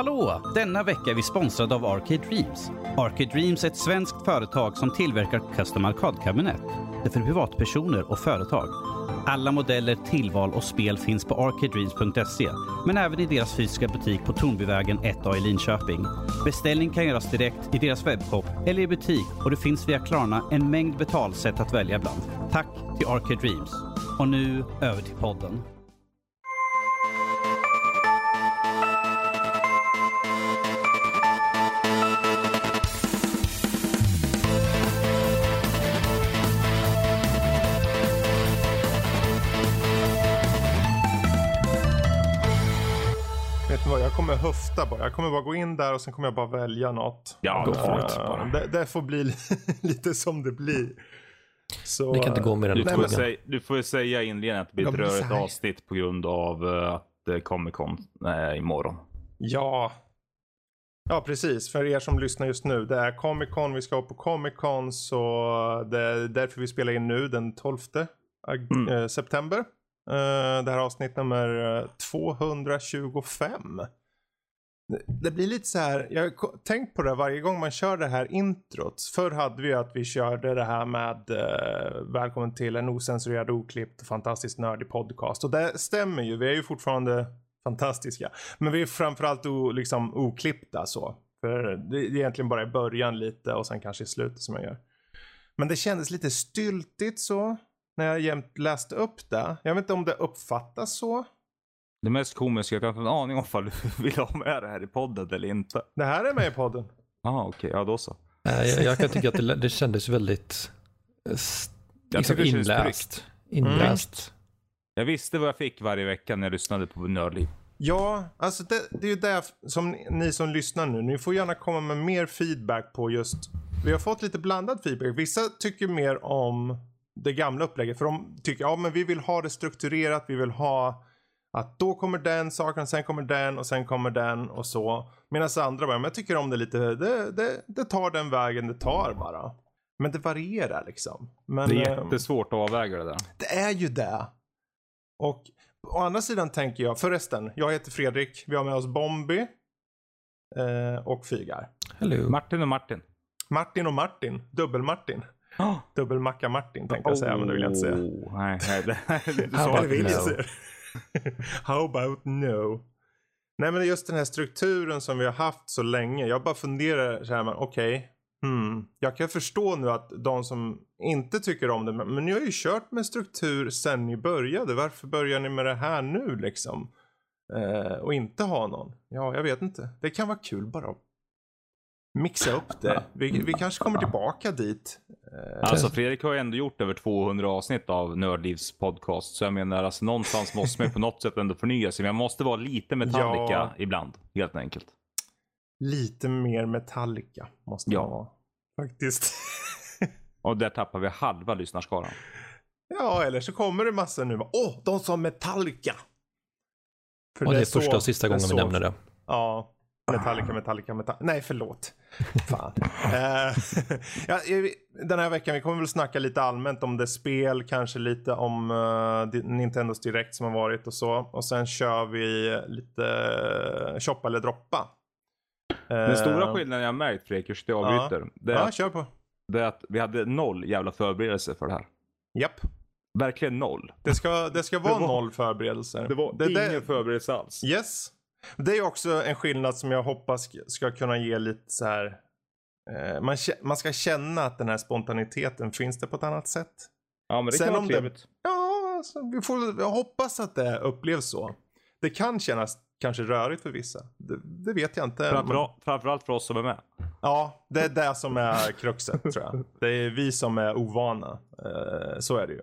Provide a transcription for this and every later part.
Hallå! Denna vecka är vi sponsrade av Arcade Dreams. Arcade Dreams är ett svenskt företag som tillverkar custom arkadkabinett. Det är för privatpersoner och företag. Alla modeller, tillval och spel finns på arcadedreams.se men även i deras fysiska butik på Tornbyvägen 1A i Linköping. Beställning kan göras direkt i deras webbshop eller i butik och det finns via Klarna en mängd betalsätt att välja bland. Tack till Arcade Dreams. Och nu över till podden. Kommer höfta bara. Jag kommer bara gå in där och sen kommer jag bara välja något. Ja, Gå för det. Eh, det, det får bli lite som det blir. Så, Det kan inte gå mer än Du får, säga, du får ju säga i inledningen att det blir ett rörigt avsnitt på grund av eh, att Comic Con är imorgon. Ja. Ja, precis. För er som lyssnar just nu. Det är Comic Con. Vi ska på Comic Con. Så det är därför vi spelar in nu den 12 ag- Mm. eh, september. Det här är avsnitt nummer eh, 225. Det- blir lite så här, jag har tänkt på det varje gång man kör det här introt. Förr hade vi att vi körde det här med eh, Välkommen till en osensurerad, oklippt och fantastiskt nördig podcast. Och det stämmer ju, vi är ju fortfarande fantastiska. Men vi är framförallt o, liksom oklippta så. För det är egentligen bara i början lite och sen kanske i slutet som jag gör. Men det kändes lite styltigt så. När jag jämt läste upp det. Jag vet inte om det uppfattas så. Det mest komiska, jag har inte en aning om ifall du vill ha med det här i podden eller inte. Det här är med i podden. Jaha, okej. Ja, då så. Jag, jag kan tycka att det, det kändes väldigt eh, liksom det känns inläst. Inläst. Jag visste vad jag fick varje vecka när jag lyssnade på Nördliv. Ja, alltså det, det är ju det som ni, ni som lyssnar nu, ni får gärna komma med mer feedback på just, vi har fått lite blandad feedback. Vissa tycker mer om det gamla upplägget för de tycker, ja men vi vill ha det strukturerat, vi vill ha att då kommer den saken, sen kommer den och sen kommer den och så. Medan andra bara, men jag tycker om det lite, det, det, det tar den vägen det tar bara. Men det varierar liksom. Men, Det är ehm, jättesvårt att avväga det där. det är ju det. Och å andra sidan tänker jag, förresten, jag heter Fredrik, vi har med oss Bombi eh, och Fygar. Hello. Martin och Martin. Martin och Martin, dubbel-Martin. Oh. Dubbelmacka-Martin tänkte jag säga, men det vill jag inte säga. Oh, Nej, nej, det, du How sa about Det vill det. How about no? Nej men just den här strukturen som vi har haft så länge. Jag bara funderar så här, okej. okej. Hmm. Jag kan förstå nu att de som inte tycker om det, men men ni har ju kört med struktur sen ni började. Varför börjar ni med det här nu liksom? Eh, och inte ha någon? Ja, jag vet inte. Det kan vara kul bara att mixa upp det. Vi, vi kanske kommer tillbaka dit. Eh, Alltså Fredrik har ju ändå gjort över 200 avsnitt av Nördlivs podcast. Så jag menar, alltså, någonstans måste man på något sätt ändå förnya sig. Men jag måste vara lite Metallica Ja. ibland, helt enkelt. lite mer Metallica måste Ja. man vara. Faktiskt. Och där tappar vi halva lyssnarskaran. Ja, eller så kommer det massor nu. Åh, oh, de sa Metallica! För Och det är första och sista gången vi så- nämner det. Ja, Metallica, Metallica, Metallica. Nej, förlåt. Fan. Eh, ja, den här veckan, vi kommer väl snacka lite allmänt om det spel, kanske lite om uh, Nintendos Direkt som har varit och så. Och sen kör vi lite uh, shoppa eller droppa. Den Eh, stora skillnaden jag märkt Fredrik, ursäkta jag avbryter. Det, är Ja, att, kör på. det är att vi hade noll jävla förberedelse för det här. Japp. Verkligen noll. Det ska, det ska vara var- noll förberedelser. Det var det, ingen förberedelse alls. Yes. Det är också en skillnad som jag hoppas ska- kunna ge lite så här. Eh, man, man ska känna att den här spontaniteten finns det på ett annat sätt. Ja, men det Sen kan vara trevligt. Ja, alltså, vi får jag hoppas att det upplevs så. Det kan kännas kanske rörigt för vissa. Det, det vet jag inte. men- Framförallt, framförallt för oss som är med. Ja, det är det som är kruxet tror jag. Det är vi som är ovana. Eh, så är det ju.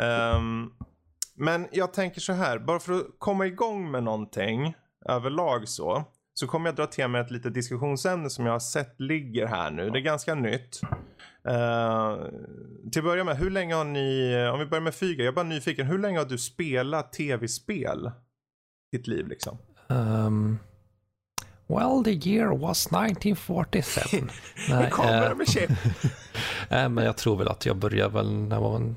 Ehm, men jag tänker så här, bara för att komma igång med någonting överlag så. Så kommer jag dra till med ett litet diskussionsämne som jag har sett ligger här nu. Det är ganska nytt. Uh, till att börja med, hur länge har ni, om vi börjar med Fyga, jag är bara nyfiken. Hur länge har du spelat tv-spel? Ditt liv liksom. Um, well, the year was 1947. Nej, kommer eh, det med chip. nej, men jag tror väl att jag började väl när jag var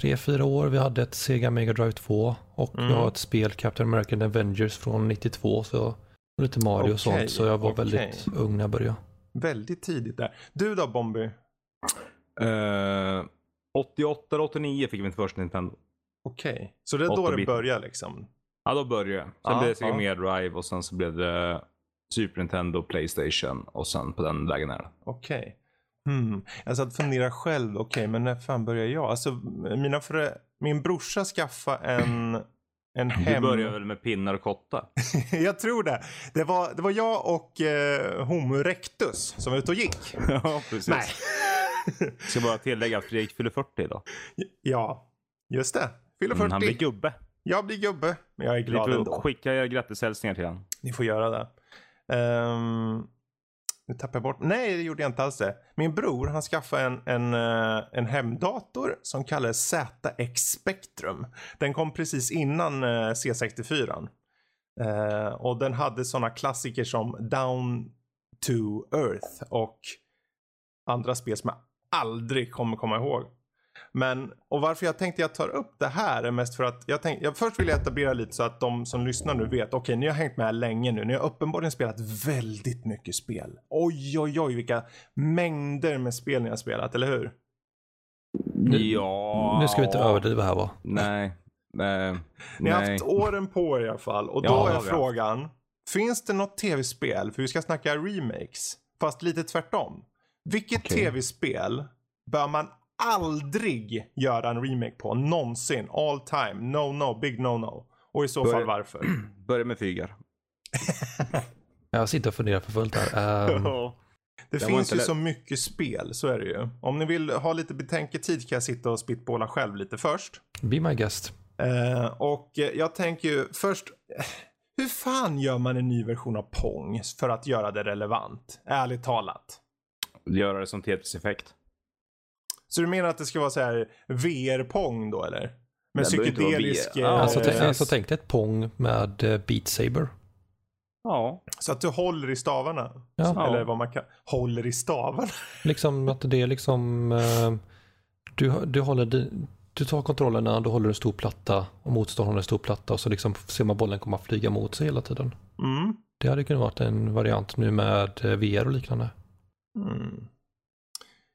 tre, fyra år. Vi hade ett Sega Mega Drive 2 och Mm. vi har ett spel, Captain American Avengers från 92. Så Och lite Mario och Okej, sånt. Så jag var okej. väldigt ung när jag började. Väldigt tidigt där. Du då Bombi? Eh, 88 eller 89 fick vi mitt första Nintendo. Okej. Så det är då 8 det börjar liksom? Ja, då började jag. Sen Ja, blev det Sega ja. Mega Drive och sen så blev det Super Nintendo, Playstation och sen på den vägen är det. Okej. Hmm. Jag satt och funderade själv. Okej, men när fan började jag? Alltså, mina förä- min brorsa skaffade en, en Du hem... började väl med pinnar och kotta? jag tror det. Det var, det var jag och eh, Homo erectus som var ute och gick. ja, precis. Nej. Ska bara tillägga att Fredrik fyller 40 idag. ja, just det. Fyller 40. Mm, han blir gubbe. Jag blir gubbe, men jag är glad får ändå. skicka grattishälsningar till honom. Ni får göra det. Um, nu tappar jag bort. Nej, det gjorde jag inte alls det. Min bror han skaffade en, en, eh, en hemdator som kallades ZX Spectrum. Den kom precis innan eh, C64. Eh, och den hade sådana klassiker som Down to Earth och andra spel som jag aldrig kommer komma ihåg. Men, och varför jag tänkte jag tar upp det här är mest för att jag tänkte, jag först vill jag etablera lite så att de som lyssnar nu vet, okej ni har hängt med här länge nu, ni har uppenbarligen spelat väldigt mycket spel. Oj oj oj vilka mängder med spel ni har spelat, eller hur? Ja. Nu ska vi inte överdriva här va? Nej. Eh, Ni har nej. haft åren på er i alla fall. Och då Ja, är frågan, finns det något tv-spel, för vi ska snacka remakes, fast lite tvärtom. Vilket Okej. tv-spel bör man aldrig göra en remake på, någonsin, all time, no no, big no no. Och i så Börja- fall varför? Börja med Fygar. Jag sitter och funderar för fullt här. Ehm, Det var finns ju lätt. så mycket spel, så är det ju. Om ni vill ha lite betänketid kan jag sitta och spitballa själv lite först. be my guest. Eh, och eh, jag tänker ju först, hur fan gör man en ny version av Pong för att göra det relevant? Ärligt talat. Göra det som Tetris-effekt. Så du menar att det ska vara så här VR-Pong då eller? Med psykedelisk... Eh, Ja, Alltså, alltså tänk dig ett Pong med eh, Beat Saber. Ja. Så att du håller i stavarna? Ja. Eller vad man kan... Håller i stavarna? Liksom att det är liksom, eh, du, du håller, di- du tar kontrollerna, du håller en stor platta och motståndaren håller en stor platta och så liksom ser man bollen komma flyga mot sig hela tiden. Mm. Det hade kunnat varit en variant nu med eh, VR och liknande. Mm.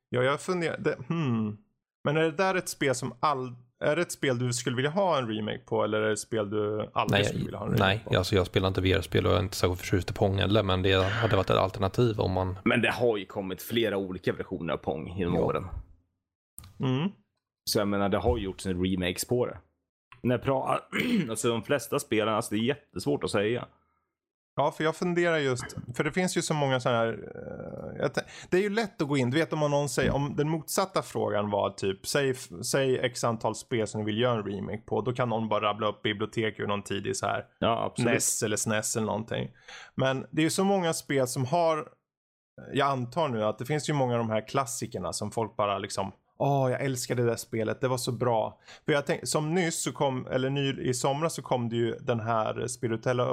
Ja, jag funderar... Det, hmm. Men är det där ett spel som all... Är det ett spel du skulle vilja ha en remake på eller är det ett spel du aldrig skulle Nej, vilja ha en remake nej på? alltså jag spelar inte VR-spel och jag är inte särskilt förtjust i Pong heller, men det hade varit ett alternativ om man... Men det har ju kommit flera olika versioner av Pong genom Ja. åren. Mm. Så jag menar, det har ju gjorts en remakes på det. När pratar, alltså de flesta spelen, alltså det är jättesvårt att säga. Ja, för jag funderar just, för det finns ju så många sådana här, eh, det är ju lätt att gå in, du vet om någon säger, om den motsatta frågan var typ, säg, säg x antal spel som ni vill göra en remake på, då kan någon bara rabbla upp bibliotek ur någon tidig så här Ja. NES eller SNES eller någonting. Men det är ju så många spel som har, jag antar nu att det finns ju många av de här klassikerna som folk bara liksom, åh jag älskar det där spelet, det var så bra. För jag tänkte, som nyss så kom, eller ny, i somras så kom det ju den här spirituella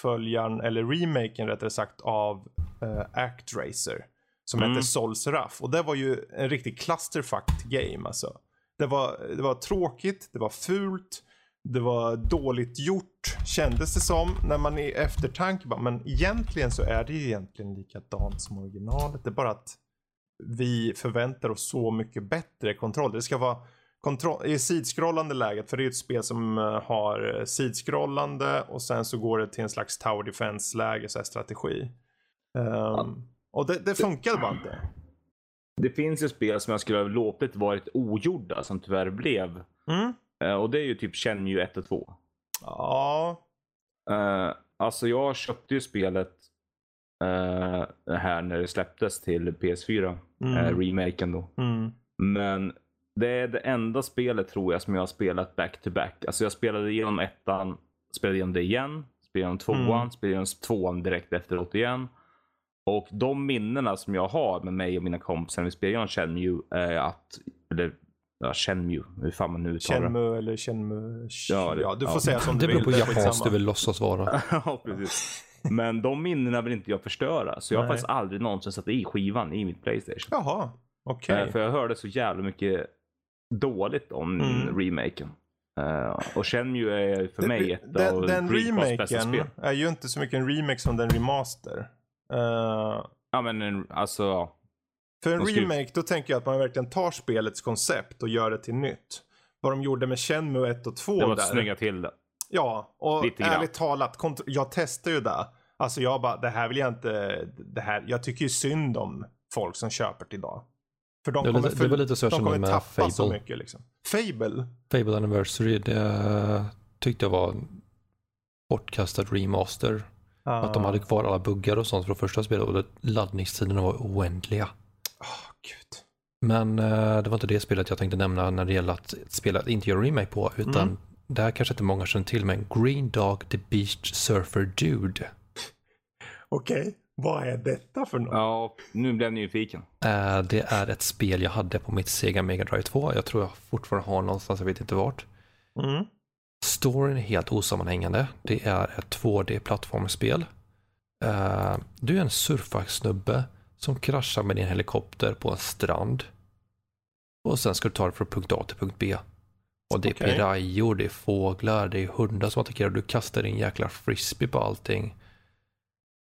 uppföljaren, eller remaken rättare sagt av uh, Act Racer. Som Mm. hette Sol Seraph. Och det var ju en riktig clusterfuck game alltså. Det var, det var tråkigt, det var fult, det var dåligt gjort kändes det som när man i eftertanke bara, men egentligen så är det ju egentligen likadant som originalet. Det är bara att vi förväntar oss så mycket bättre kontroll. Det ska vara kontroll i sidskrollande läget, för det är ju ett spel som eh, har eh, sidskrollande och sen så går det till en slags tower defense läge, så här strategi. Ehm, och det, det funkade bara inte. Det finns ju spel som jag skulle ha låtit varit ogjorda som tyvärr blev. Mm. Eh, och det är ju typ Shenmue 1 och 2. Ja, Uh, alltså jag köpte ju spelet eh, här när det släpptes till PS4. Mm. eh, remaken då. mm. Men det är det enda spelet tror jag som jag har spelat back to back. Alltså jag spelade igenom ettan, spelade igenom det igen, spelade igenom tvåan, Mm. spelade igenom tvåan direkt efteråt igen. Och de minnena som jag har med mig och mina kompisar när vi spelade igenom Shenmue är att, eller ja, Shenmue, hur fan man nu uttalar det. Shenmue eller Shenmue. Ja, Ja, det- du får ja. säga som Det du beror vill. på är japanskt skitsamma. du vill låtsas vara. ja, precis. Men de minnena vill inte jag förstöra. Så jag har Nej. faktiskt aldrig någonsin satt i skivan i mitt Playstation. Jaha, okej. Eh, För jag hörde så jävla mycket dåligt om Mm. remaken. Uh, och Shenmue är för mig ett den, av Den remaken är ju inte så mycket en remake som den remaster. Uh, Ja men en- alltså, för en skulle- remake då tänker jag att man verkligen tar spelets koncept och gör det till nytt. Vad de gjorde med Shenmue 1 och 2 det var där. snygga till det. Ja, och Lite grann. ärligt talat, jag testar ju det. Alltså jag bara, det här vill jag inte, det här, jag tycker ju synd om folk som köper det idag. För de Det var kommer, lite- det var lite så jag de kände med tappa så Fable. mycket liksom. Fable? Fable Anniversary, det tyckte jag var bortkastad remaster. Att de hade kvar alla buggar och sånt från första spelet och laddningstiderna var oändliga. Åh, gud. Men eh, det var inte det spelet jag tänkte nämna när det gäller att spela, inte göra remake på, utan Mm. det här kanske inte många känner till, men Green Dog The Beach Surfer Dude. Okej, vad är detta för något? Ja, nu blev jag nyfiken. Eh, det är ett spel jag hade på mitt Sega Mega Drive 2. Jag tror jag fortfarande har någonstans, jag vet inte vart. Mm. Storyn är helt osammanhängande. Det är ett 2D-plattformsspel. Eh, du är en surfarsnubbe som kraschar med din helikopter på en strand. Och sen ska du ta dig från punkt A till punkt B. Och det är Okej. pirayor, det är fåglar, det är hundar som attackerar. Du kastar din jäkla frisbee på allting.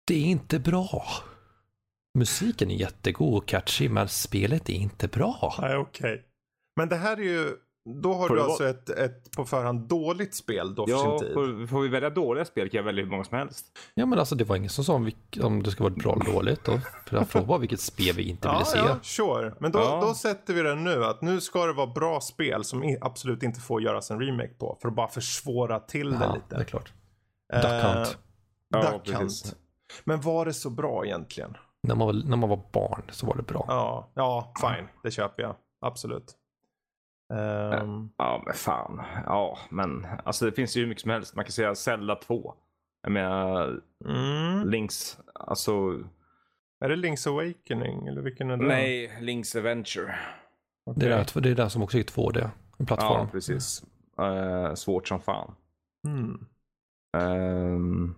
Det är inte bra. Musiken är jättegod och catchy, men spelet är inte bra. Nej, okej. Men det här är ju, då har Får du det alltså ett, ett på förhand dåligt spel då för Ja, sin tid. får, får vi välja dåliga spel kan jag välja hur många som helst. Ja men alltså det var ingen som sa om, om det ska vara bra eller dåligt. Då. För jag frågade bara vilket spel vi inte ville Ja, se. ja, sure. Men då, Ja. då sätter vi det nu att nu ska det vara bra spel som absolut inte får göras en remake på. För att bara försvåra till det Ja, lite. det är klart. Eh, Duck Hunt. Ja, Duck. Hunt. Men var det så bra egentligen? När man, var, när man var barn så var det bra. Ja, ja fine. Det köper jag. Absolut. Ehm, Ja, men fan. Ja, men alltså det finns ju hur mycket som helst. Man kan säga Zelda 2. Jag menar, mm. Links, alltså. Är det Link's Awakening eller vilken är det? Nej, Links Adventure. Okej. Det, är där, det är den som också är 2D. En plattform. Ja, precis. Eh, svårt som fan. Mm. Ehm,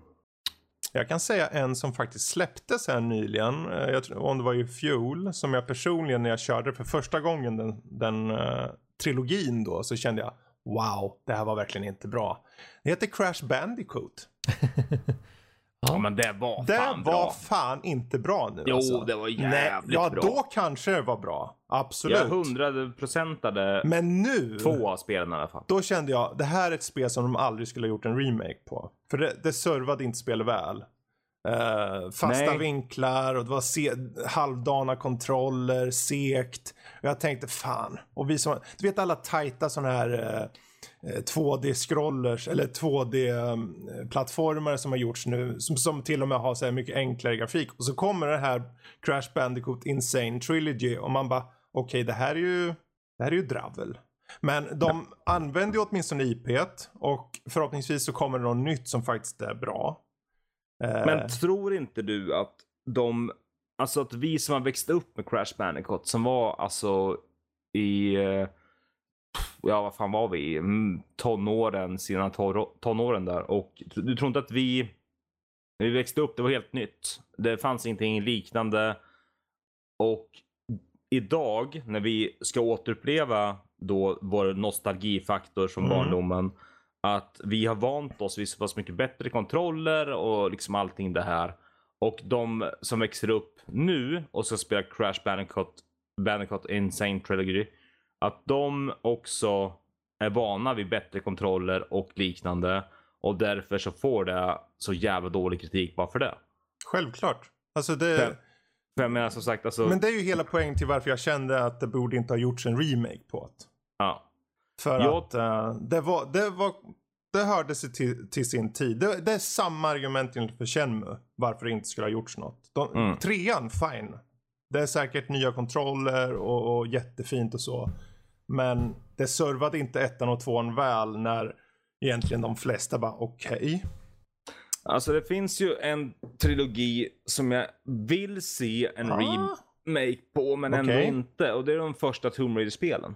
jag kan säga en som faktiskt släpptes här nyligen. Eh, jag tror, om det var i fjol, Som jag personligen när jag körde för första gången den, den uh, trilogin då. Så kände jag wow, det här var verkligen inte bra. Det heter Crash Bandicoot. ja, men det var Det fan var bra. fan inte bra nu Jo, alltså. det var Nej, jävligt ja, bra. då kanske det var bra. Absolut. Jag hundraprocentade Men nu. två av spelen i alla fall. Då kände jag, det här är ett spel som de aldrig skulle ha gjort en remake på. För det, det servade inte spelet väl. Eh, fasta Nej. vinklar och det var se- halvdana kontroller, sekt. Och jag tänkte fan. Och vi som, du vet alla tajta sådana här eh, Eh, 2D-scrollers eller 2D-plattformar som har gjorts nu. Som, som till och med har så här mycket enklare grafik. Och så kommer det här Crash Bandicoot Insane Trilogy och man bara okej det här är ju, det här är ju dravel. Men de använder ju åtminstone IPet och förhoppningsvis så kommer det något nytt som faktiskt är bra. Eh, Men tror inte du att de, alltså att vi som har växt upp med Crash Bandicoot som var alltså i, eh, ja vad fan var vi? Mm, tonåren, sina tonåren där och du tror inte att vi, när vi växte upp, det var helt nytt. Det fanns ingenting liknande och idag när vi ska återuppleva då vår nostalgifaktor från Mm. barndomen att vi har vant oss vid så pass mycket bättre kontroller och liksom allting det här. Och de som växer upp nu och ska spela Crash Bandicoot, Bandicoot Insane Trilogy, att de också är vana vid bättre kontroller och liknande. Och därför så får det så jävla dålig kritik bara för det. Självklart. Alltså det, För- För jag menar som sagt alltså. men det är ju hela poängen till varför jag kände att det borde inte ha gjorts en remake på det. ja. För Jag- att eh, det var, det var, det hörde sig till, till sin tid. Det, det är samma argument för Shenmue. Varför det inte skulle ha gjorts något. De, Mm. Trean, fine. Det är säkert nya kontroller och, och jättefint och så. Men det servade inte ettan och tvåan väl när egentligen de flesta bara okej. Alltså det finns ju en trilogi som jag vill se en Ah. remake på men ändå Okej. inte. Och det är de första Tomb Raider-spelen.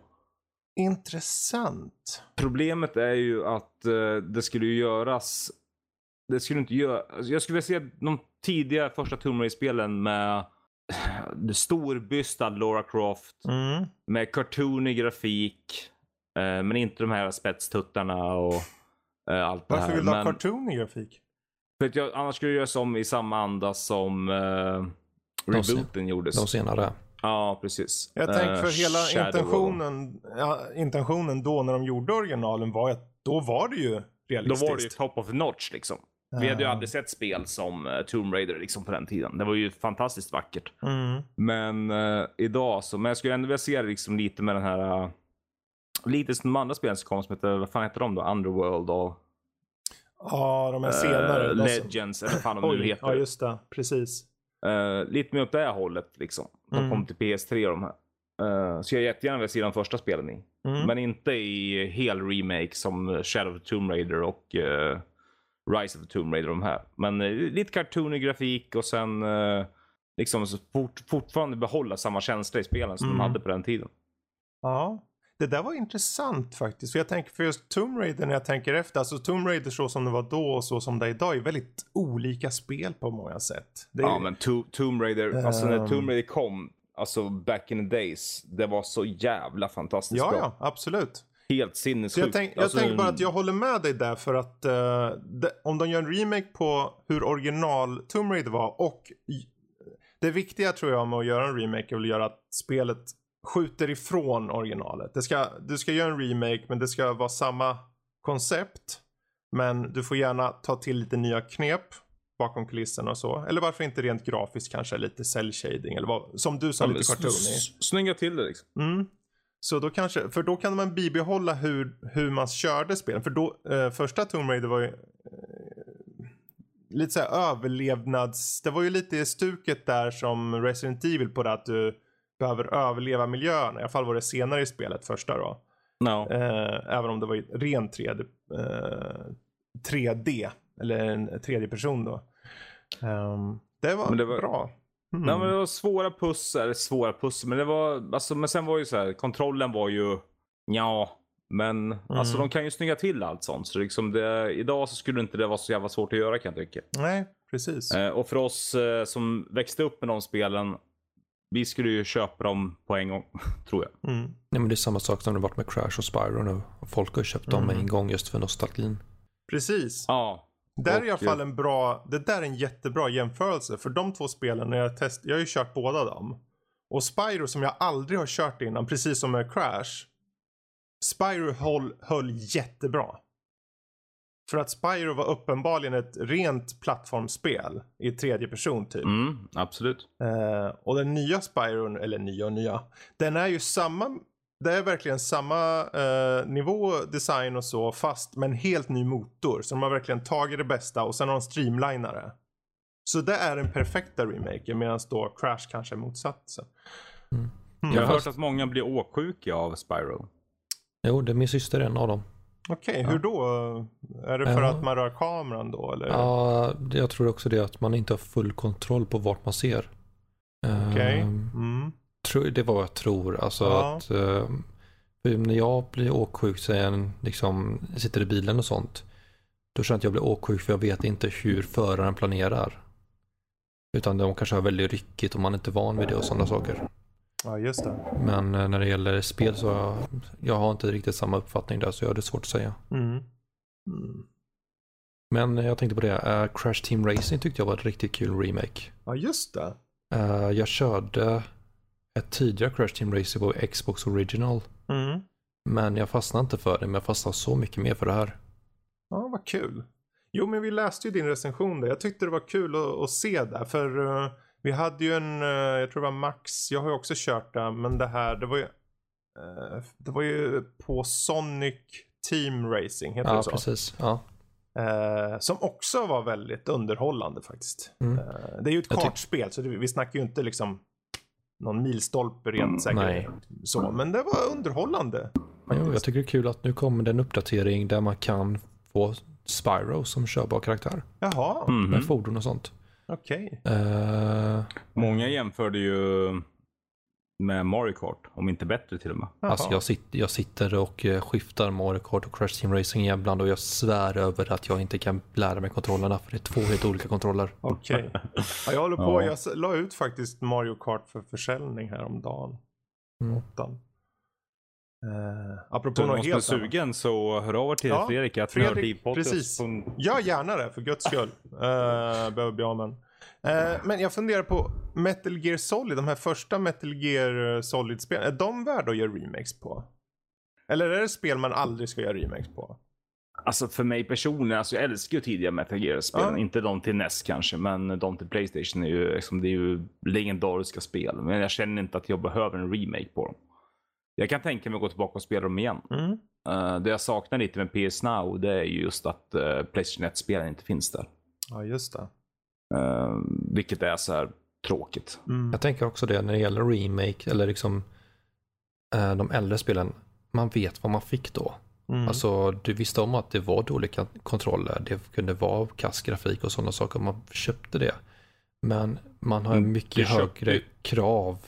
Intressant. Problemet är ju att eh, det skulle ju göras. Det skulle inte göra. Alltså, jag skulle vilja se de tidiga första Tomb Raider-spelen med storbystad Laura Croft. Mm. Med cartoonig grafik. Eh, men inte de här spetstuttarna och eh, allt det Varför här. vill du ha men, cartoon i grafik? för att jag, annars skulle jag göra som i samma anda som eh, De ser- rebooten gjordes. De senare. Ja, precis. Jag tänker Eh, för hela Shadow intentionen, ja, intentionen då när de gjorde originalen var att då var det ju Då realistiskt. var det ju top of the notch liksom. Vi hade ju Ah. aldrig sett spel som uh, Tomb Raider liksom på den tiden. Det var ju fantastiskt vackert. Mm. Men eh, idag så, men jag skulle ändå vilja se det liksom lite med den här, uh, lite som de andra spelen som kom som heter, vad fan heter de då? Underworld och Ja, de här eh, senare. som- Legends eller vad fan de nu heter. ja just det. Precis. Eh, lite mer åt det här hållet liksom. De Mm. kom till PS3 och de här. Eh, så jag jättegärna vill se de första spelen i. Mm. Men inte i hel remake som Shadow of the Tomb Raider och eh, Rise of the Tomb Raider de här. Men eh, lite cartoonig grafik och sen eh, liksom fort, fortfarande behålla samma känsla i spelen som Mm. de hade på den tiden. Ja, det där var intressant faktiskt. För jag tänker för just Tomb Raider när jag tänker efter. Alltså Tomb Raider så som det var då och så som det är idag är väldigt olika spel på många sätt. Är, Ja men to Tomb Raider, alltså när Ehm. Tomb Raider kom, alltså back in the days, det var så jävla fantastiskt ja, bra. ja, absolut. Helt sinnessjukt. jag, tänk, jag Alltså, tänker bara att jag håller med dig där för att eh, det, om de gör en remake på hur original Tomb Raider var och det viktiga tror jag med att göra en remake är väl att göra att spelet skjuter ifrån originalet. Det ska, du ska göra en remake men det ska vara samma koncept. Men du får gärna ta till lite nya knep bakom kulisserna och så. Eller varför inte rent grafiskt kanske lite cell shading eller vad, som du sa ja, lite s- Snygga till det liksom. Mm. Så då kanske, för då kan man bibehålla hur, hur man körde spelen. För då, eh, första Tomb Raider var ju eh, lite så här överlevnads, det var ju lite i stuket där som Resident Evil på det att du behöver överleva miljön. I alla fall var det senare i spelet, första då. No. Eh, även om det var ren 3D, eh, 3D eller en tredje person då. Ehm, det var, det var- bra. Mm. Nej, men det var svåra pussel, svåra pussel, men det var, alltså, men sen var ju så här, kontrollen var ju, ja, men alltså Mm. de kan ju snygga till allt sånt. Så liksom det, idag så skulle inte det vara så jävla svårt att göra kan jag tycka. Nej, precis. Eh, och för oss eh, som växte upp med de spelen, vi skulle ju köpa dem på en gång, tror jag. Mm. Nej, men det är samma sak som det varit med Crash och Spyro nu. Folk har köpt dem med Mm. en gång just för nostalgin. Precis. Ja, Där är i alla fall en bra, det där är en jättebra jämförelse. För de två spelen, när jag test, jag har ju kört båda dem. Och Spyro som jag aldrig har kört innan, precis som med Crash. Spyro höll, höll jättebra. För att Spyro var uppenbarligen ett rent plattformsspel i tredje person typ. mm, absolut. Eh, och den nya Spyron, eller nya och nya, den är ju samma, det är verkligen samma eh, nivå, design och så, fast med en helt ny motor. Så de har verkligen tagit det bästa och sen har de streamlinare. Så det är den perfekta remaken medan då Crash kanske är motsatsen. Mm. Mm. Jag har hört att många blir åksjuka av Spyro. Jo, det är min syster en av dem. Okej, Ja. hur då? Är det för Ja. att man rör kameran då eller? Ja, jag tror också det att man inte har full kontroll på vart man ser. Okej. Ehm, Mm. Det var vad jag tror. Alltså Ja. att eh, när jag blir åksjuk, är jag liksom, sitter i bilen och sånt. Då känner jag att jag blir åksjuk för jag vet inte hur föraren planerar. Utan de kanske har väldigt ryckigt och man är inte van vid det och sådana saker. Ja, just det. Men eh, när det gäller spel så jag, jag har inte riktigt samma uppfattning där så jag har det svårt att säga. Mm. Mm. Men jag tänkte på det, eh, Crash Team Racing tyckte jag var ett riktigt kul remake. Ja, just det. Eh, jag körde ett tidigare Crash Team Racing på Xbox Original. Mm. Men jag fastnade inte för det, men jag fastnade så mycket mer för det här. Ja, vad kul. Jo, men vi läste ju din recension där. Jag tyckte det var kul att, att se där. För eh, vi hade ju en, uh, jag tror det var Max, jag har ju också kört det. Men det här, det var ju, eh, det var ju på Sonic Team Racing, heter Ja, det så? precis. Ja. Eh, som också var väldigt underhållande faktiskt. Mm. Eh, det är ju ett kartspel, så det, vi snackar ju inte liksom någon milstolpe rent Mm, säkert. nej. Så, men det var underhållande. Jo, jag tycker det är kul att nu kommer det en uppdatering där man kan få Spyro som körbar karaktär. Jaha, Mhm. Med fordon och sånt. okej. Eh, Många jämförde ju med Mario Kart, om inte bättre till och med. Jaha. alltså jag, sitter, jag sitter och eh, skiftar Mario Kart och Crash Team Racing ibland och jag svär över att jag inte kan lära mig kontrollerna för det är två helt olika kontroller. Okej. Ja, jag håller på. Ja. Jag la ut faktiskt Mario Kart för försäljning häromdagen. Mm. Åttan. Uh, apropå Så något som helt annat. sugen så hör av er till Ja, Fredrik. Att Fredrik, precis. på- Gör gärna det för guds skull. Uh, behöver bli av med. Eh, men jag funderar på Metal Gear Solid, de här första Metal Gear Solid-spelen. Är de värda att göra remakes på? Eller är det spel man aldrig ska göra remakes på? Alltså för mig personligen, alltså jag älskar ju tidiga Metal Gear-spelen. Ja. Inte de till NES kanske, men de till Playstation är ju, liksom, det är ju legendariska spel. Men jag känner inte att jag behöver en remake på dem. Jag kan tänka mig att gå tillbaka och spela dem igen. Mm. Eh, det jag saknar lite med PS Now, det är ju just att uh, Playstation 1-spelen inte finns där. Ja, just det. Eh, vilket är så här tråkigt. Mm. Jag tänker också det när det gäller remake eller liksom eh, de äldre spelen. Man vet vad man fick då. Mm. Alltså du visste om att det var dåliga kontroller. Det kunde vara kass grafik och sådana saker. Man köpte det. Men man har Mm, mycket högre krav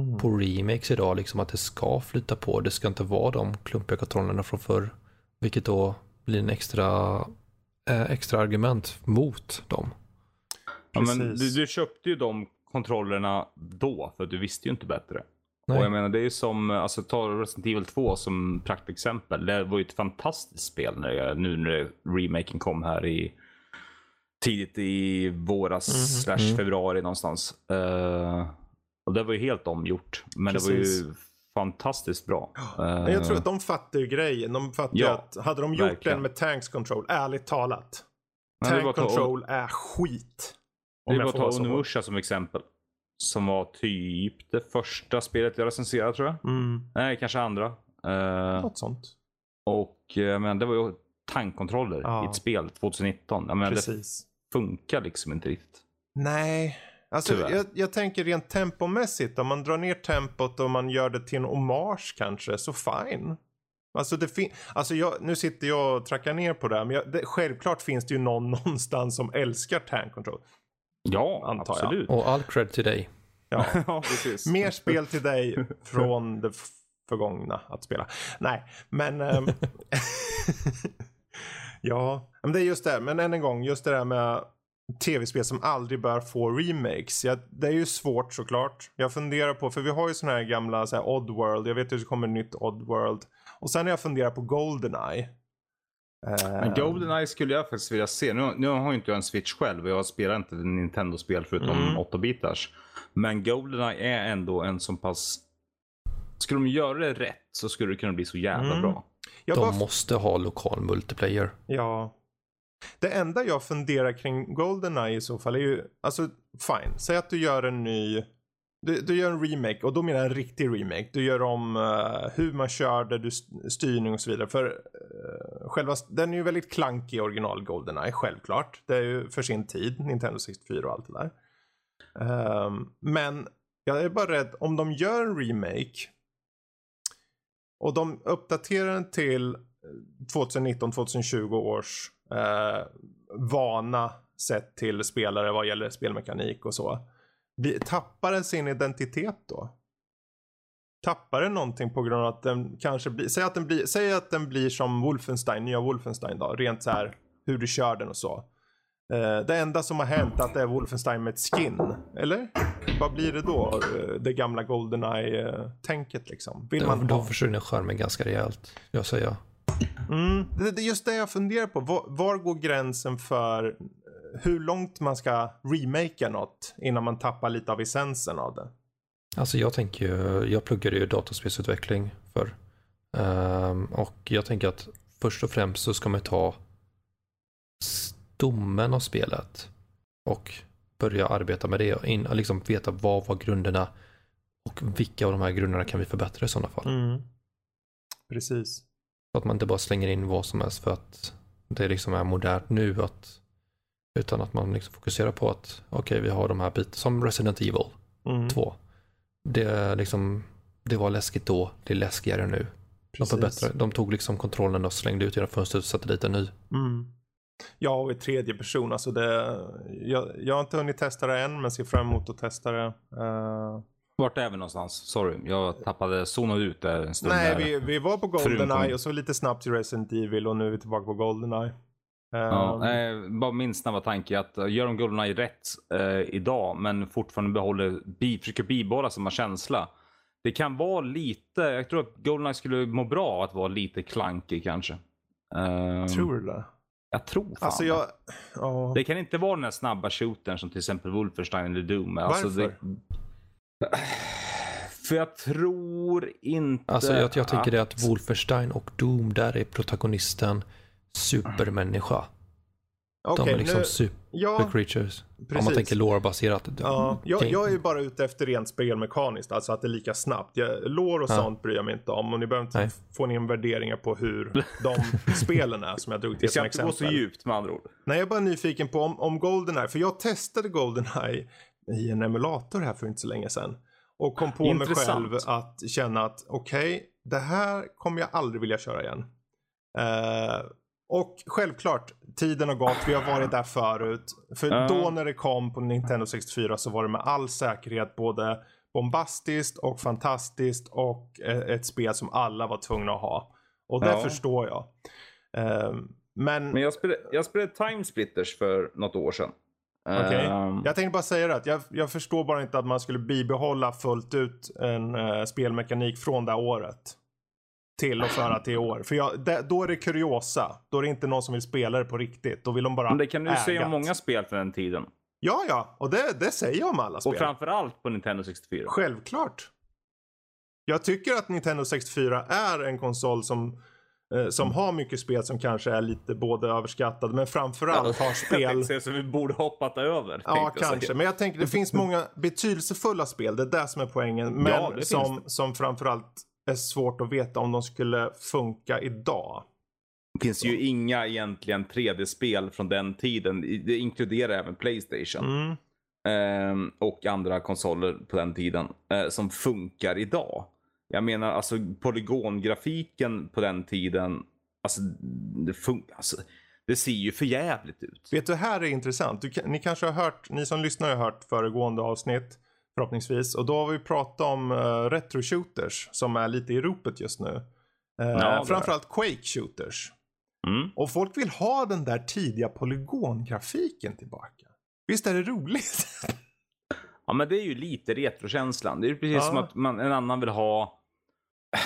Mm. på remakes idag. Liksom att det ska flyta på. Det ska inte vara de klumpiga kontrollerna från förr. Vilket då blir en extra, eh, extra argument mot dem. Ja, men du, Precis. du köpte ju de kontrollerna då, för du visste ju inte bättre. Nej. Och jag menar, det är ju som, alltså ta Resident Evil 2 som praktexempel. Det var ju ett fantastiskt spel när det, nu när remaken kom här i tidigt i våras slash Mm. februari någonstans. Eh, och det var ju helt omgjort. Men det var Precis. ju fantastiskt bra. Men jag tror Eh, att de fattar ju grejen. De fattar Ja, att hade de gjort verkligen. den med tanks control, ärligt talat. Tank control är skit. Det är bara att ta. Onimusha som exempel. Som var typ det första spelet jag recenserade tror jag. Mm. Nej, kanske andra. Eh, Något sånt. och eh, men det var ju tankkontroller Ja. i ett spel 2019. Jag menar, det Precis. funkar liksom inte riktigt. Nej. Alltså, jag, jag tänker rent tempomässigt. Om man drar ner tempot och man gör det till en hommage kanske, så fine. Alltså, det fin- alltså jag, nu sitter jag och trackar ner på det här, men jag, det, självklart finns det ju någon någonstans som älskar tank control. Ja, Antar jag. absolut. Och all cred till dig. Ja. ja, precis. Mer spel till dig från det förgångna att spela. Nej, men... ehm, ja, men det är just det. Men än en gång, just det där med tv-spel som aldrig bör få remakes. Ja, det är ju svårt såklart. Jag funderar på, för vi har ju såna här gamla så här Oddworld. Jag vet att det kommer ett nytt Oddworld. Och sen har jag funderat på Goldeneye. Men Ehm, Goldeneye skulle jag faktiskt vilja se. Nu, nu har inte jag en Switch själv och jag spelar inte Nintendo-spel förutom Mm. 8-bitars. Men Goldeneye är ändå en så pass... Skulle de göra det rätt så skulle det kunna bli så jävla Mm. bra. jag De bara måste ha lokal multiplayer. Ja. Det enda jag funderar kring Goldeneye i så fall är ju, alltså fine, säg att du gör en ny, du, du gör en remake och då menar jag en riktig remake. Du gör om uh, hur man körde, du styrning och så vidare. För uh, själva, den är ju väldigt klankig i original Goldeneye, självklart. Det är ju för sin tid, Nintendo 64 och allt det där. Ehm, men jag är bara rädd, om de gör en remake och de uppdaterar den till eh, 2019-2020 års vana sett till spelare vad gäller spelmekanik och så. Tappar den sin identitet då? Tappar den någonting på grund av att den kanske blir, säg att den blir, säg att den blir som Wolfenstein, nya Wolfenstein då, rent så här hur du kör den och så. Eh, det enda som har hänt att det är Wolfenstein med ett skin, eller? Vad blir det då? Eh, Det gamla Goldeneye-tänket liksom. Vill man då försvinner skärmen ganska rejält, jag säger. Mm, det, det är just det jag funderar på. Var, var går gränsen för hur långt man ska remakea något innan man tappar lite av essensen av det? Alltså jag tänker ju, jag pluggade ju dataspelsutveckling för och jag tänker att först och främst så ska man ta stommen av spelet och börja arbeta med det och in, liksom veta vad var grunderna och vilka av de här grunderna kan vi förbättra i sådana fall. Mm. Precis. Så att man inte bara slänger in vad som helst för att det liksom är modernt nu. Att, utan att man liksom fokuserar på att okej, vi har de här bitarna som Resident Evil Mm. 2. Det, liksom, det var läskigt då, det är läskigare nu. De, förbättrade, de tog liksom kontrollen och slängde ut genom fönstret och satte dit en ny. Mm. Ja, och i tredje person. Alltså det, jag, jag har inte hunnit testa det än, men ser fram emot att testa det. Eh, Vart är vi någonstans? Sorry, jag tappade, zonade ut där en stund. nej, där. vi, vi var på Goldeneye och så lite snabbt till Resident Evil och nu är vi tillbaka på Goldeneye. Eh, Ja, eh, bara min snabba tanke är att uh, gör de Goldeneye rätt eh, idag men fortfarande behåller, bi, försöker bibehålla samma känsla. Det kan vara lite, jag tror att Goldeneye skulle må bra att vara lite klankig kanske. Ehm, Tror du det? Jag tror fan Alltså det. jag... Ja. Det kan inte vara den här snabba shootern som till exempel Wolfenstein eller Doom. Alltså Varför? Det... För jag tror inte Alltså jag, jag tänker det att... att Wolfenstein och Doom, där är protagonisten supermänniska. Okej, de är liksom nu... super Ja, creatures. Om precis. man tänker lore-baserat. Ja, jag, jag är ju bara ute efter rent spelmekaniskt, alltså att det är lika snabbt. Jag, lore och Ja. sånt bryr jag mig inte om och ni behöver inte Nej. få in värderingar på hur de spelen är som jag drog Vi till ska som inte gå exempel. så djupt med andra ord. Nej, jag är bara nyfiken på om, om Goldeneye, för jag testade Goldeneye i en emulator här för inte så länge sedan. Och kom på mig Intressant. själv att känna att okej, det här kommer jag aldrig vilja köra igen. Eh, och självklart, tiden har gått, vi har varit där förut. För Ja. då när det kom på Nintendo 64 så var det med all säkerhet både bombastiskt och fantastiskt och eh, ett spel som alla var tvungna att ha. Och det Ja. förstår jag. Eh, men Men jag spelade, jag spelade Time Splitters för något år sedan. Okej. Ehm, Jag tänkte bara säga det att jag, jag förstår bara inte att man skulle bibehålla fullt ut en eh, spelmekanik från det året. Till och föra till i år. För jag, det, då är det kuriosa. Då är det inte någon som vill spela det på riktigt. Då vill de bara men det kan du ju säga om många spel för den tiden. Ja, ja. Och det, det säger jag om alla spel. Och framförallt på Nintendo 64. Självklart. Jag tycker att Nintendo 64 är en konsol som, eh, som har mycket spel som kanske är lite både överskattade men framförallt har Jag spel säga så vi borde hoppat över. Ja, jag kanske. Men jag tänker det finns många betydelsefulla spel. Det är det som är poängen. Men Ja, som, som framförallt är svårt att veta om de skulle funka idag. Det finns ju inga egentligen 3D-spel från den tiden. Det inkluderar även Playstation. Mm. ehm, och andra konsoler på den tiden. eh, som funkar idag. Jag menar alltså polygongrafiken på den tiden. Alltså det, fun- alltså, det ser ju för jävligt ut. Vet du, här är intressant. Du, ni kanske har hört, ni som lyssnar har hört föregående avsnitt förhoppningsvis. Och då har vi pratat om uh, retro shooters som är lite i ropet just nu. Uh, det. framförallt Quake shooters. Mm. Och folk vill ha den där tidiga polygongrafiken tillbaka. Visst är det roligt? Ja men det är ju lite retrokänslan. Det är ju precis Ja. som att man, en annan vill ha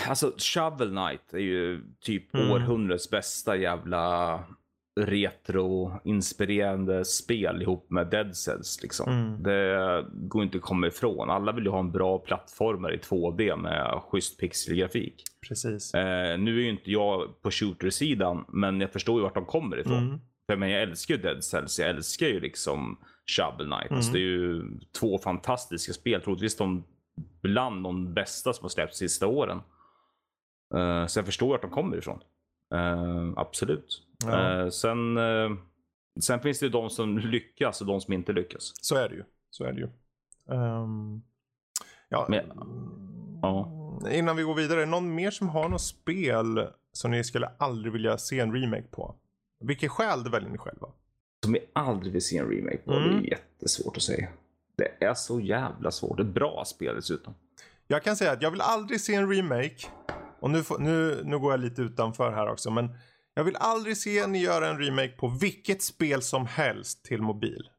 Alltså Shovel Knight är ju typ Mm. århundradets bästa jävla retro-inspirerande spel ihop med Dead Cells. Liksom. Mm. Det går inte att komma ifrån. Alla vill ju ha en bra plattformar i 2D med schysst pixelgrafik. Precis. Eh, nu är ju inte jag på shooter-sidan, men jag förstår ju vart de kommer ifrån. Mm. För men jag älskar ju Dead Cells, jag älskar ju liksom Shovel Knight. Mm. Alltså, det är ju två fantastiska spel, troligtvis de bland de bästa som har släppts de sista åren. Eh, så jag förstår vart de kommer ifrån. Eh, absolut. Ja. Eh, sen, eh, sen finns det ju de som lyckas och de som inte lyckas. Så är det ju. Så är det ju. Ehm, ja, Men- ja. Innan vi går vidare, någon mer som har något spel som ni skulle aldrig vilja se en remake på? Vilket skäl det väljer ni själva? Som jag aldrig vill se en remake på. Mm. Det är jättesvårt att säga. Det är så jävla svårt. Är bra spel dessutom. Jag kan säga att jag vill aldrig se en remake. Och nu, får, nu, nu går jag lite utanför här också. Men jag vill aldrig se ni göra en remake på vilket spel som helst till mobil.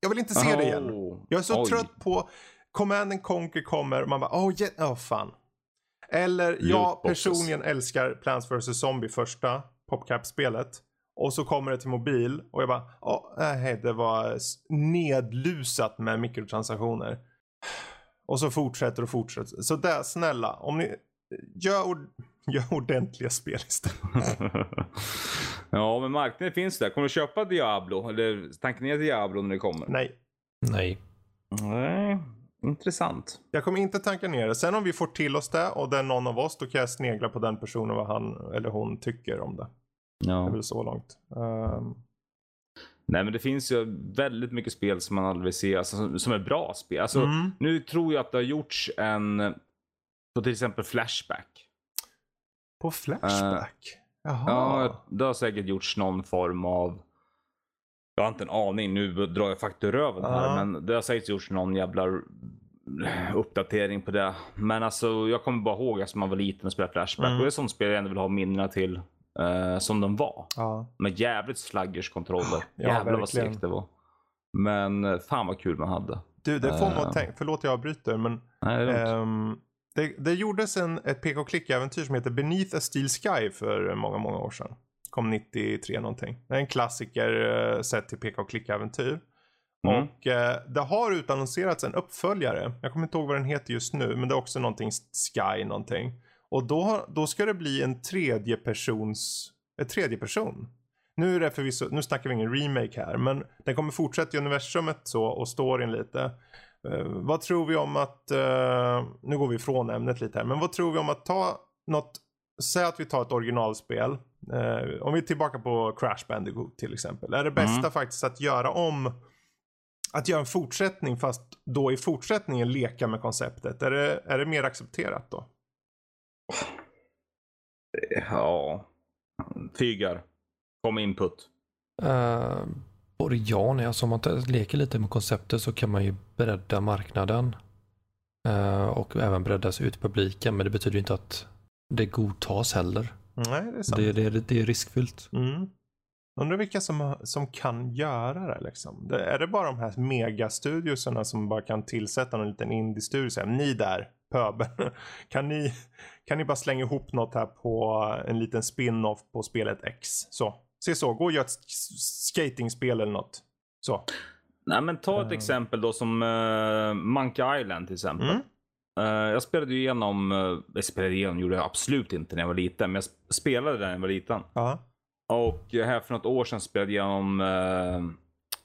Jag vill inte se det igen. Oh. Jag är så Oj. trött på Command and Conquer kommer och man bara åh oh, yeah, oh, fan. Eller jag personligen älskar Plants vs Zombie första PopCap-spelet. Och så kommer det till mobil och jag bara åh nej det var nedlusat med mikrotransaktioner. Och så fortsätter och fortsätter. Så där snälla om ni gör, ord- gör ordentliga spel istället. ja, men marknaden finns där. Kommer du köpa Diablo? Eller tanken är Diablo när det kommer? Nej. Nej. Nej. Intressant. Jag kommer inte tanka ner det. Sen om vi får till oss det och det är någon av oss då kan jag snegla på den personen vad han eller hon tycker om det. Det är Ja. väl så långt. Ehm, Nej, men det finns ju väldigt mycket spel som man aldrig vill se, alltså, som, som är bra spel. Alltså, mm. Nu tror jag att det har gjorts en, på till exempel Flashback. På Flashback? Jaha. Ja, det har säkert gjorts någon form av jag har inte en aning, nu drar jag faktiskt ur röven här. Ja. Men det har säkert gjorts någon jävla uppdatering på det. Men alltså jag kommer bara ihåg att man var liten och spelade Flashback. Mm. Och det är sånt spel jag ändå vill ha minnena till. eh, som de var. Ja. Med jävligt sluggers kontroller. Ja, Jävlar vad segt det var. Men eh, fan vad kul man hade. Du, det får Eh. att tänka, förlåt jag avbryter men Nej, det är lugnt. ehm, Det, det gjordes en, ett pk och klick-äventyr som heter Beneath a Steel Sky för många, många år sedan. Kom 93 någonting. Det är en klassiker eh, sett till pk och klick-äventyr. Mm. Och eh, det har utannonserats en uppföljare. Jag kommer inte ihåg vad den heter just nu, men det är också någonting Sky någonting. Och då, då ska det bli en tredje persons, en tredje person. Nu är det förvisso, nu snackar vi ingen remake här, men den kommer fortsätta i universumet så och storyn lite. Eh, vad tror vi om att, eh, nu går vi ifrån ämnet lite här, men vad tror vi om att ta något, säg att vi tar ett originalspel. Eh, om vi är tillbaka på Crash Bandicoot till exempel. Är det bästa Mm. faktiskt att göra om, att göra en fortsättning fast då i fortsättningen leka med konceptet? Är det, är det mer accepterat då? Ja. Tygar. Kom input. Uh, både ja och nej. Alltså om man leker lite med konceptet så kan man ju bredda marknaden. Eh, och även breddas ut i publiken. Men det betyder ju inte att det godtas heller. Nej, det är sant. Det, det, det är riskfyllt. Mm. Undrar vilka som, som kan göra det liksom. Det, är det bara de här megastudioserna som bara kan tillsätta någon liten indie-studio och säga ni där, pöbeln. Kan ni, kan ni bara slänga ihop något här på en liten spin-off på spelet X? Så, se så, gå och gör ett skatingspel eller något. Så. Nej men ta ett Eh. exempel då som uh, Monkey Island till exempel. Mm. Eh, jag spelade ju igenom, uh, jag spelade igenom gjorde jag absolut inte när jag var liten, men jag sp- spelade när jag var liten. Ja. Och här för något år sedan spelade jag igenom uh,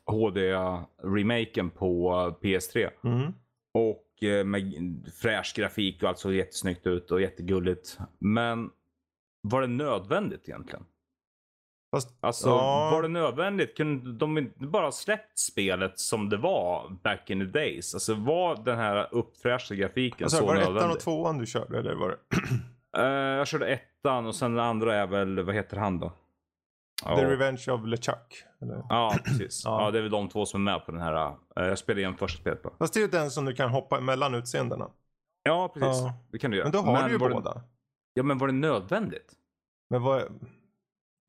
HD-remaken på eh, PS3. Mm. Och med fräsch grafik och allt såg jättesnyggt ut och jättegulligt. Men var det nödvändigt egentligen? Fast, Alltså Ja. var det nödvändigt? Kunde de inte bara släppt spelet som det var back in the days? Alltså var den här uppfräschade grafiken alltså, så var det ettan nödvändig? och tvåan du körde eller var det? Eh, jag körde ettan och sen den andra är väl, vad heter han då? The Revenge of LeChuck? Eller? ja precis. Ja. ja. det är väl de två som är med på den här. eh, jag spelade igen första spelet bara. Fast det är ju den som du kan hoppa emellan utseendena. Ja, precis. Ja. Det kan du göra. Men då har du ju båda. Det, ja, men var det nödvändigt? Men vad...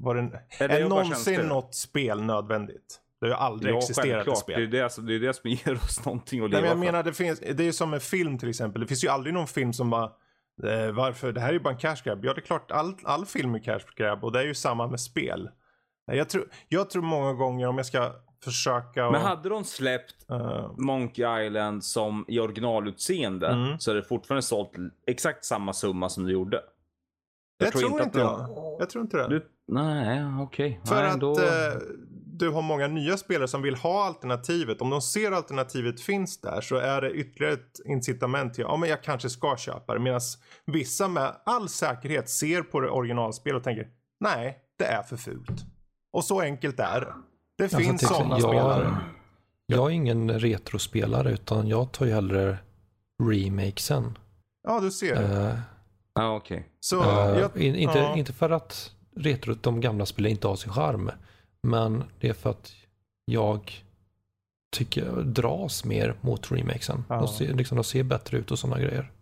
Var det, Är det jag någonsin något spel nödvändigt? Det har ju aldrig Ja, existerat ett spel. Det är det, som, det är det som ger oss någonting att Nej, leva men jag för. menar, det, finns, det är ju som en film till exempel. Det finns ju aldrig någon film som bara eh, varför? Det här är ju bara en cash grab. Ja, det är klart, all, all film är cash grab och det är ju samma med spel. Nej, Jag tror, jag tror många gånger om jag ska försöka och, Men hade de släppt eh, Monkey Island som i originalutseende Mm. så är det fortfarande sålt exakt samma summa som du gjorde. jag, tror inte, att jag. någon- Jag tror inte det. Du, nej, okej. För nej, att då... eh, du har många nya spelare som vill ha alternativet. Om de ser alternativet finns där så är det ytterligare ett incitament till ja men jag kanske ska köpa det. Medan vissa med all säkerhet ser på det originalspel och tänker nej, det är för fult. Och så enkelt är det. Det Alltså, finns exempel, sådana jag- spelare. Jag är ingen retrospelare utan jag tar ju hellre remakesen. Ja, du ser. Eh, Ja, okej. Så eh, jag, in, inte, ja. inte för att retro, de gamla spelen inte har sin charm. Men det är för att jag tycker dras mer mot remakesen. Ja. De, ser, liksom, de ser bättre ut och sådana grejer.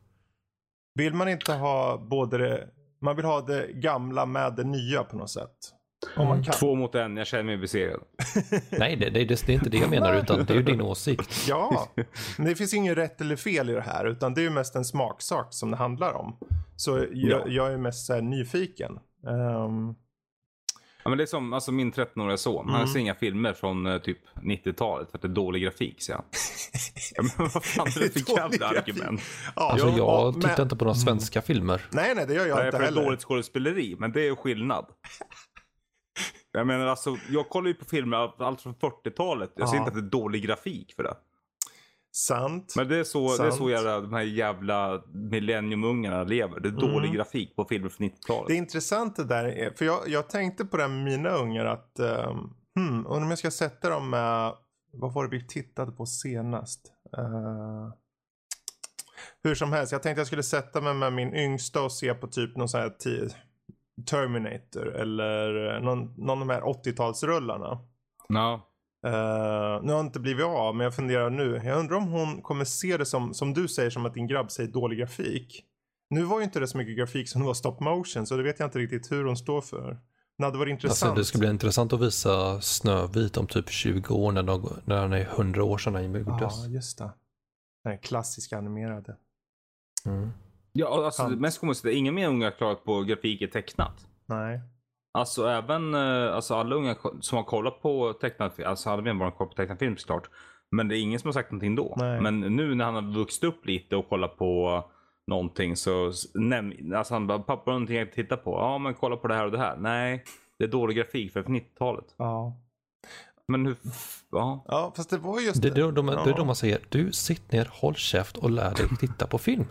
vill man inte ha både det, man vill ha det gamla med det nya på något sätt. Om man kan. Två mot en, jag känner mig besegrad. Nej, det, det, det är inte det jag menar utan det är ju din åsikt. Ja, men det finns ingen rätt eller fel i det här utan det är ju mest en smaksak som det handlar om. Så jag, Ja. jag är mest så här nyfiken. Ehm, Ja, men det är som alltså, min 13-åriga son. Han Mm. ser inga filmer från eh, typ 90-talet för att det är dålig grafik, säger han. ja, men vad fan är det för jävla argument? ja, Alltså ja, jag men- tittar inte på några svenska filmer. Nej, nej, det gör jag Det är inte för ett heller. dåligt skådespeleri, men det är skillnad. Jag menar alltså, jag kollar ju på filmer av allt från 40-talet. Jag ser Ja. inte att det är dålig grafik för det. Sant. Men det är så, det är så jävla, de här jävla millenniumungarna lever. Det är dålig Mm. grafik på filmer från 90-talet. Det är intressant det där, är- för jag, jag tänkte på det med mina ungar att, um, hmm, om jag ska sätta dem med, vad var det vi tittade på senast? Eh, hur som helst, jag tänkte jag skulle sätta mig med min yngsta och se på typ någon sån här Terminator eller eh, någon, någon av de här 80-talsrullarna. Ja. Uh, nu har inte blivit av, men jag funderar nu. Jag undrar om hon kommer se det som, som du säger, som att din grabb säger dålig grafik. Nu var ju inte det så mycket grafik som det var stop motion, så det vet jag inte riktigt hur hon står för. Det hade varit intressant. Alltså, det ska bli intressant att visa Snövit om typ 20 år när, de, när den är 100 år sedan den gjordes. Ja, just det. Den klassiska animerade. Mm. Ja, alltså mest komiskt är att ingen mer unga klarat på grafik i tecknat. Nej. Alltså även eh, alltså alla unga som har kollat på tecknad film, alltså alla mer bara kollat på tecknad film såklart. Men det är ingen som har sagt någonting då. Nej. Men nu när han har vuxit upp lite och kollat på någonting så näm, alltså han bara pappa har någonting kan titta på. Ja men kolla på det här och det här. Nej, det är dålig grafik för 90-talet. Ja. Men hur, ja. Ja, fast det var just Det, det, är de, det är Ja. då man säger, du sitt ner, håll käft och lär dig titta på film.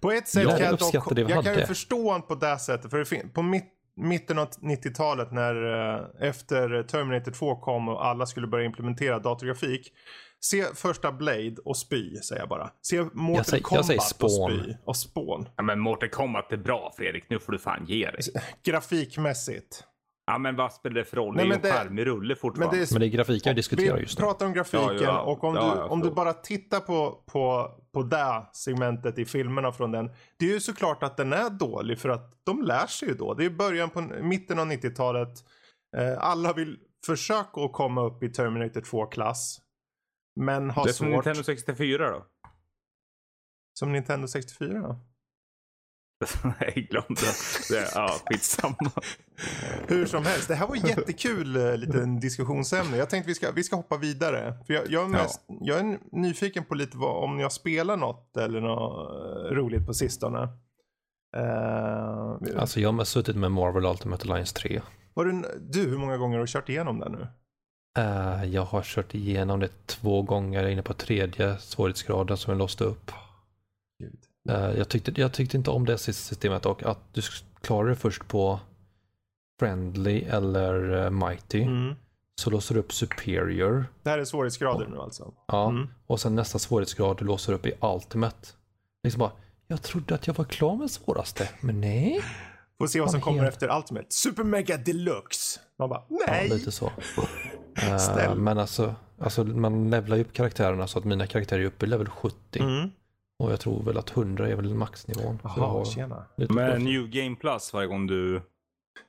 På ett sätt Jag kan jag dock, vi jag kan ju hade. förstå honom på det sättet. För det på mitt, mitten av 90-talet när eh, efter Terminator 2 kom och alla skulle börja implementera datorgrafik. Se första Blade och spy, säger jag bara. Se Mortal Jag säger- jag Kombat säger och spy. Och Spawn. ja men Mortal Kombat är bra Fredrik. Nu får du fan ge dig. Grafikmässigt. Ja men vad spelar det för roll? Nej, det är ju men en det- skärmig rulle Men fortfarande. det är Men det är grafiken vi diskuterar Vi just nu. pratar om grafiken Ja, ja. och om, Ja, du, om du bara tittar på, på, på det segmentet i filmerna från den. Det är ju såklart att den är dålig för att de lär sig ju då. Det är början på mitten av 90-talet. Eh, alla vill försöka att komma upp i Terminator 2-klass. Men har det är som svårt. Nintendo 64 då. Som Nintendo 64. Nej, glöm det. det. Ja, skitsamma. Hur som helst, det här var jättekul eh, liten diskussionsämne. Jag tänkte vi ska, vi ska hoppa vidare. För jag, jag, är mest, jag är nyfiken på lite vad, om ni har spelat något eller något eh, roligt på sistone. Uh, Alltså jag har suttit med Marvel Ultimate Alliance 3. var du, du, hur många gånger har du kört igenom den nu? Eh, jag har kört igenom det två gånger, jag är inne på tredje svårighetsgraden som jag låste upp. Gud. Eh, jag, tyckte, jag tyckte inte om det systemet och att du klarar det först på Friendly eller eh, Mighty. Mm. Så låser du upp Superior. Det här är svårighetsgrader nu alltså? Ja. Mm. Och sen nästa svårighetsgrad du låser upp i Ultimate. Liksom bara, jag trodde att jag var klar med svåraste, men nej. Får se vad som kommer helt- efter Ultimate. Super Mega Deluxe! Man bara, nej! Ja, lite så. Snäll. men alltså, alltså, man levlar ju upp karaktärerna så att mina karaktärer är uppe i level 70. Mm. Och jag tror väl att 100 är väl maxnivån. Jaha, tjena. kvar. New Game Plus varje gång du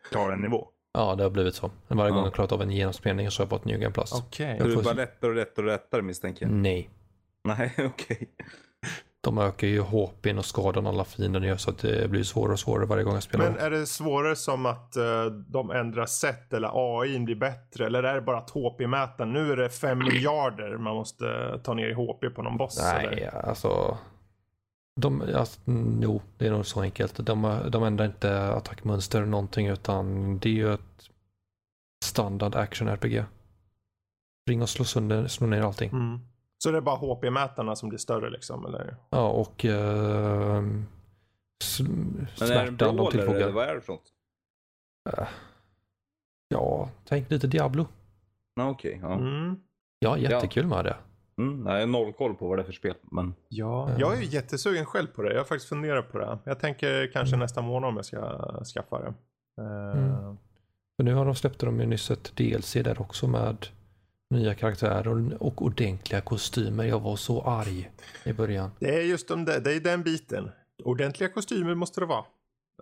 klarar en nivå. Ja, det har blivit så. Men Varje gång Ja. jag klarat av en genomspelning så har jag fått New Game Plus. Okej. Jag du får bara lättare och lättare och lättare misstänker jag. Nej. Nej, okej. De ökar ju HPn och skadan alla fiender gör så att det blir svårare och svårare varje gång jag spelar. Men är det svårare som att eh, de ändrar sätt eller AI blir bättre? Eller är det bara att HP-mätaren, nu är det 5 miljarder man måste ta ner i HP på någon boss? Nej, Eller? alltså. De, alltså, jo, det är nog så enkelt. De, de ändrar inte attackmönster eller någonting utan det är ju ett standard action RPG. Ring och slå sönder, slå ner allting. Mm. Så det är bara HP-mätarna som blir större liksom? Eller? Ja, och uh, Men är det en smärtan de brawler eller tillfogar. vad är det för något? Ja, tänk lite Diablo. Ja, Okej, ja. Mm. Ja, jättekul med det. Mm, nej, jag har noll koll på vad det är för spel. Men Ja, jag är ju jättesugen själv på det. Jag har faktiskt funderat på det. Jag tänker kanske Mm. nästa månad om jag ska skaffa det. Eh, Mm. För nu har de släppt de ju nyss ett DLC där också med nya karaktärer och, och ordentliga kostymer. Jag var så arg i början. Det är just de där, det är den biten. Ordentliga kostymer måste det vara.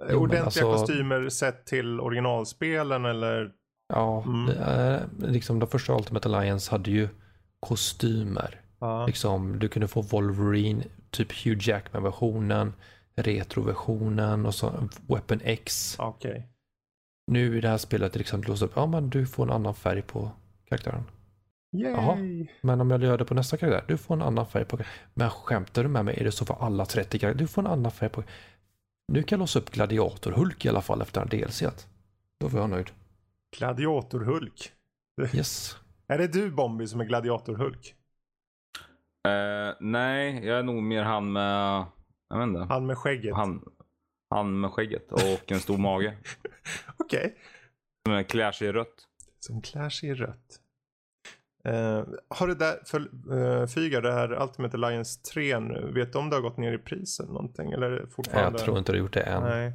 men Ordentliga alltså- kostymer sett till originalspelen eller? Ja, Mm. det liksom de första Ultimate Alliance hade ju kostymer. Ja. Liksom, du kunde få Wolverine, typ Hugh Jackman-versionen, retroversionen och så Weapon X. Okej. Nu i det här spelet till exempel låst upp, ja men du får en annan färg på karaktären. Yay! Jaha. Men om jag gör det på nästa karaktär, du får en annan färg på Men skämtar du med mig? Är det så för alla 30 karaktärer? Du får en annan färg på Nu kan jag låsa upp Gladiator Hulk i alla fall efter en DLC. Då var jag nöjd. Gladiator-Hulk. Yes. Är det du Bombi som är Gladiator-Hulk? eh, nej, jag är nog mer han med, jag vet inte. Han med skägget? Han, han med skägget och en stor mage. Okej. Som klär sig i rött. Som klär sig i rött. Eh, har det där, för, uh, Fygar, det här Ultimate Alliance 3 nu, vet du om det har gått ner i pris eller någonting? Eller fortfarande? Jag tror inte det har gjort det än. Nej.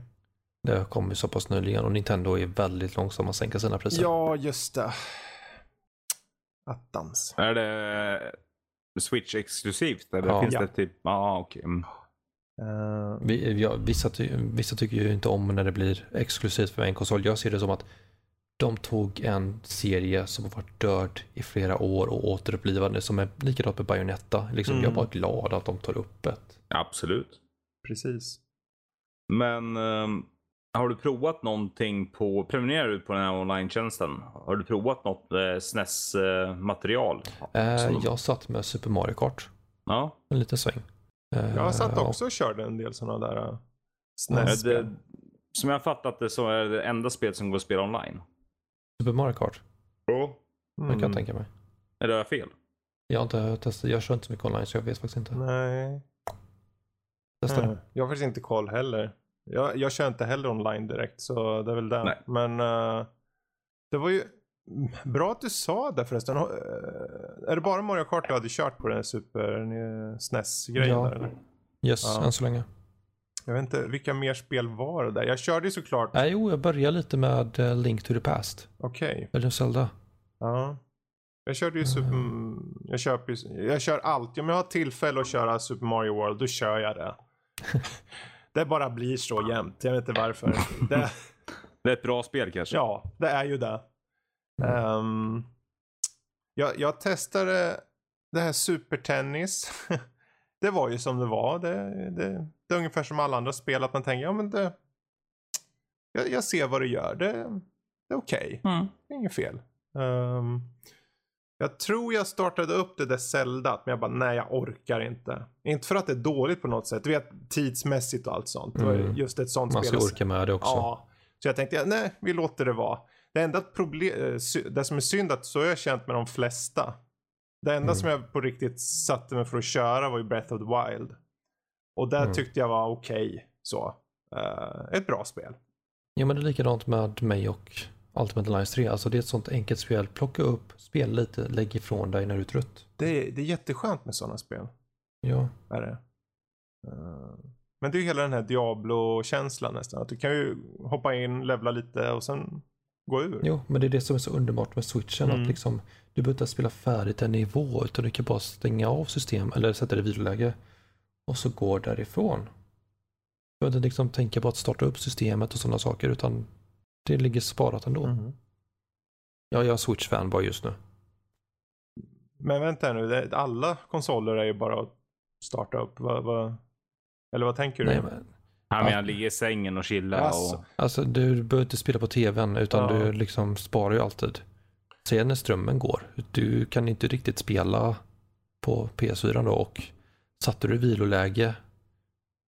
Det har kommit så pass nyligen och Nintendo är väldigt långsamma att sänka sina priser. Ja, just det. Attans. Är det Switch exklusivt? Eller Ja. finns Ja. det typ, ja ah, okej. Mm. Eh, Vi, ja, vissa, ty, vissa tycker ju inte om när det blir exklusivt för en konsol. Jag ser det som att de tog en serie som har varit död i flera år och återupplivade som är likadant med Bayonetta. Liksom, Mm. Jag är bara glad att de tar upp det. Absolut. precis. Men ehm, har du provat någonting på, prenumererar du på den här online-tjänsten? Har du provat något eh, SNES-material? Eh, jag satt med Super Mario Kart Ja. en liten sväng. Eh, Jag satt också och körde en del sådana där Eh, SNES. det, som jag fattat det så är det enda spel som går att spela online. Super Mario Kart, Ja. det kan jag Mm. tänka mig. Eller har jag fel? Jag har inte testat, jag kör inte så mycket online så jag vet faktiskt inte. Nej. Testa Mm. det. Jag har faktiskt inte koll heller. Jag, jag kör inte heller online direkt så det är väl det. Nej. Men eh, det var ju bra att du sa det förresten. Eh, är det bara Mario Kart du hade kört på den här Super SNES-grejen Ja. där eller? Yes, Ja. än så länge. Jag vet inte, vilka mer spel var det där? Jag körde ju såklart, Nej, jo, jag började lite med eh, Link to the Past. okej. Legend of Zelda. Ja. Jag körde ju Super... Jag, köper, ju- jag kör alltid. Om jag har tillfälle att köra Super Mario World, då kör jag det. det bara blir så jämt. Jag vet inte varför. Det, Det är ett bra spel kanske? ja, det är ju det. Mm. Ehm, jag, jag testade det här supertennis. det var ju som det var. Det, det, det är ungefär som alla andra spel. Att man tänker, ja men det... Jag, jag ser vad det gör. Det, det är okej. Mm. Det är inget fel. Ehm, jag tror jag startade upp det där Zelda, men jag bara nej jag orkar inte. Inte för att det är dåligt på något sätt, du vet tidsmässigt och allt sånt. Mm. just ett sånt Man spel. ska orka med det också. Ja. Så jag tänkte, ja, nej vi låter det vara. Det enda problem, det som är synd att så har jag känt med de flesta. Det enda Mm. som jag på riktigt satte mig för att köra var ju Breath of the Wild. Och där Mm. tyckte jag var okej så. Eh, ett bra spel. Ja, men det är likadant med mig och Ultimate Alliance 3. Alltså det är ett sånt enkelt spel. Plocka upp, spela lite, lägg ifrån dig när du är trött. Det är, det är jätteskönt med sådana spel. Ja, Är det. Eh, Men det är ju hela den här Diablo-känslan nästan. Att du kan ju hoppa in, levla lite och sen gå ur. jo, men det är det som är så underbart med switchen. Mm. Att liksom, du behöver inte spela färdigt en nivå utan du kan bara stänga av system eller sätta det i viloläge och så går därifrån. Du behöver inte liksom tänka på att starta upp systemet och sådana saker utan det ligger sparat ändå. Mhm. Ja, jag är Switch-fan bara just nu. Men vänta nu, alla konsoler är ju bara att starta upp. Vad, vad, eller vad tänker du? Nej, men, Han menar ligga i sängen och chilla Alltså. och... alltså du behöver inte spela på tvn utan Ja. du liksom sparar ju alltid. Sen när strömmen går, du kan inte riktigt spela på PS4 då och satte du i viloläge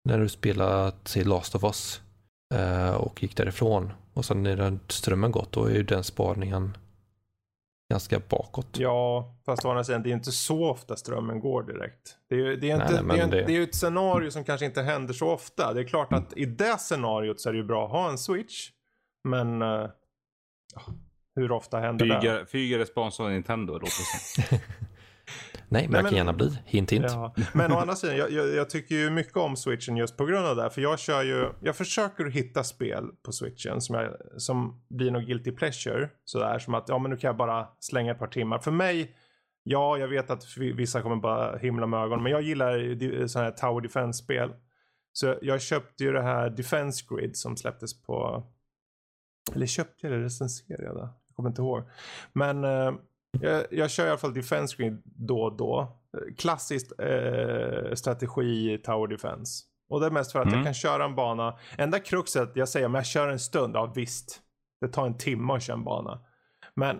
när du spelade till Last of Us eh, och gick därifrån och sen när den strömmen gått då är ju den sparningen ganska bakåt. Ja, fast å andra sidan, det är inte så ofta strömmen går direkt. Det är ju det är Nej, inte, nej, men det är, det- det är ju ett scenario som kanske inte händer så ofta. Det är klart att i det scenariot så är det ju bra att ha en switch. Men ja, hur ofta händer det? Fyger, Fyger är sponsor av Nintendo, låter det. Nej, men Nej, jag kan gärna bli. Hint hint. Ja. Men å andra sidan, jag, jag, jag tycker ju mycket om switchen just på grund av det. För jag kör ju, jag försöker hitta spel på switchen som, jag, som blir något guilty pleasure. Sådär som att, ja men nu kan jag bara slänga ett par timmar. För mig, ja jag vet att vi- vissa kommer bara himla med ögonen. Men jag gillar sådana här Tower Defense-spel. Så jag köpte ju det här Defense Grid som släpptes på, eller köpte jag det, recenserade jag det? Jag kommer inte ihåg. Men eh, jag, jag kör i alla fall Defense Grid då och då. Klassiskt eh, strategi Tower Defense. Och det är mest för att Mm. jag kan köra en bana. Enda kruxet, jag säger om jag kör en stund, ja visst. Det tar en timme att köra en bana. Men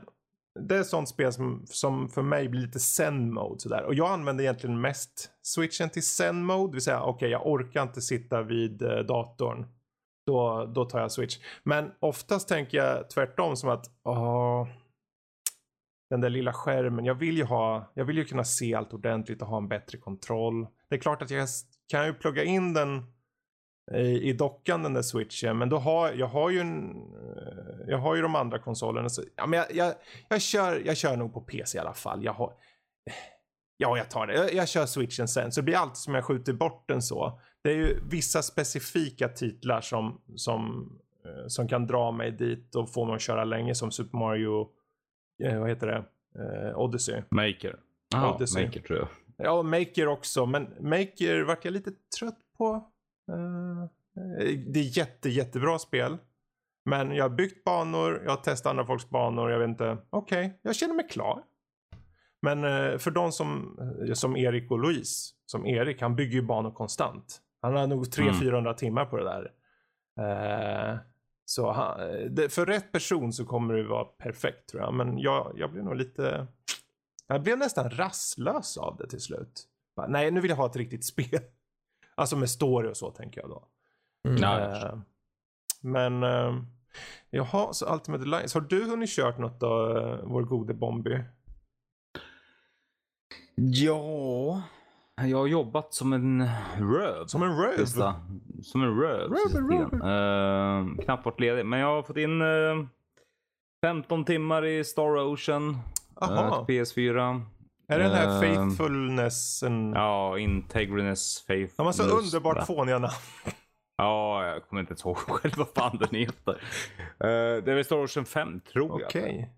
det är sånt spel som, som för mig blir lite zen-mode sådär. Och jag använder egentligen mest switchen till zen-mode. Det vill säga, okej jag orkar inte sitta vid eh, datorn. Då, då tar jag switch. Men oftast tänker jag tvärtom som att, åh, den där lilla skärmen. Jag vill ju ha, jag vill ju kunna se allt ordentligt och ha en bättre kontroll. Det är klart att jag kan ju plugga in den i, i dockan den där switchen. Men då har jag har ju en, eh, jag har ju de andra konsolerna. Så, ja, men jag, jag, jag, kör, jag kör nog på PC i alla fall. Jag har, eh, ja, jag tar det. Jag, jag kör switchen sen. Så det blir alltid som jag skjuter bort den så. Det är ju vissa specifika titlar som, som, som kan dra mig dit och få mig att köra länge. Som Super Mario, eh, vad heter det? Eh, Odyssey. Maker. Ja, Odyssey. Maker tror jag. Ja, Maker också. Men Maker vart jag lite trött på. Eh, det är jätte, jättebra spel. Men jag har byggt banor, jag har testat andra folks banor, jag vet inte. Okej, jag känner mig klar. Men eh, för de som, eh, som Erik och Louise, som Erik, han bygger ju banor konstant. Han har nog 300-400 timmar på det där. Så han, för rätt person så kommer det vara perfekt tror jag. Men jag, jag blev nog lite... Jag blev nästan rastlös av det till slut. Bara, nej, nu vill jag ha ett riktigt spel. Alltså med story och så tänker jag då. Mm. Eh, men uh, jaha, så Ultimate Alliance. Har du hunnit kört något då, eh, vår gode Bombi? Ja, jag har jobbat som en röv. Som en röv? Sista. Som en röv. Röv, röv. Eh, knappt varit ledig. Men jag har fått in eh, 15 timmar i Star Ocean. eh, Aha. till PS4. är det den här faithfulnessen? Ja, Integriness, Faith. De har så underbart fåniga namn. Ja, jag kommer inte ens ihåg själv vad fan den heter. Uh, det är väl Star Ocean 5 tror jag. Okej.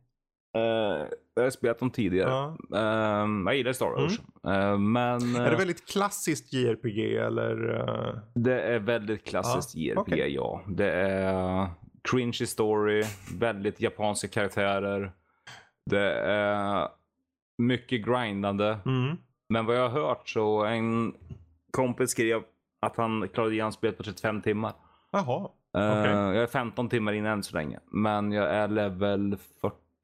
Eh, jag har spelat dem tidigare. Ja. Eh, jag gillar Star Mm. Ocean. Eh, men Är det eh, väldigt klassiskt JRPG eller? eh, det är väldigt klassiskt Ja, JRPG, okej. ja. Det är cringy story, väldigt japanska karaktärer. Det är mycket grindande. Mm. Men vad jag har hört så en kompis skrev att han klarade igen spelet på 35 timmar. Jaha. Okej. Jag är 15 timmar in än så länge. Men jag är level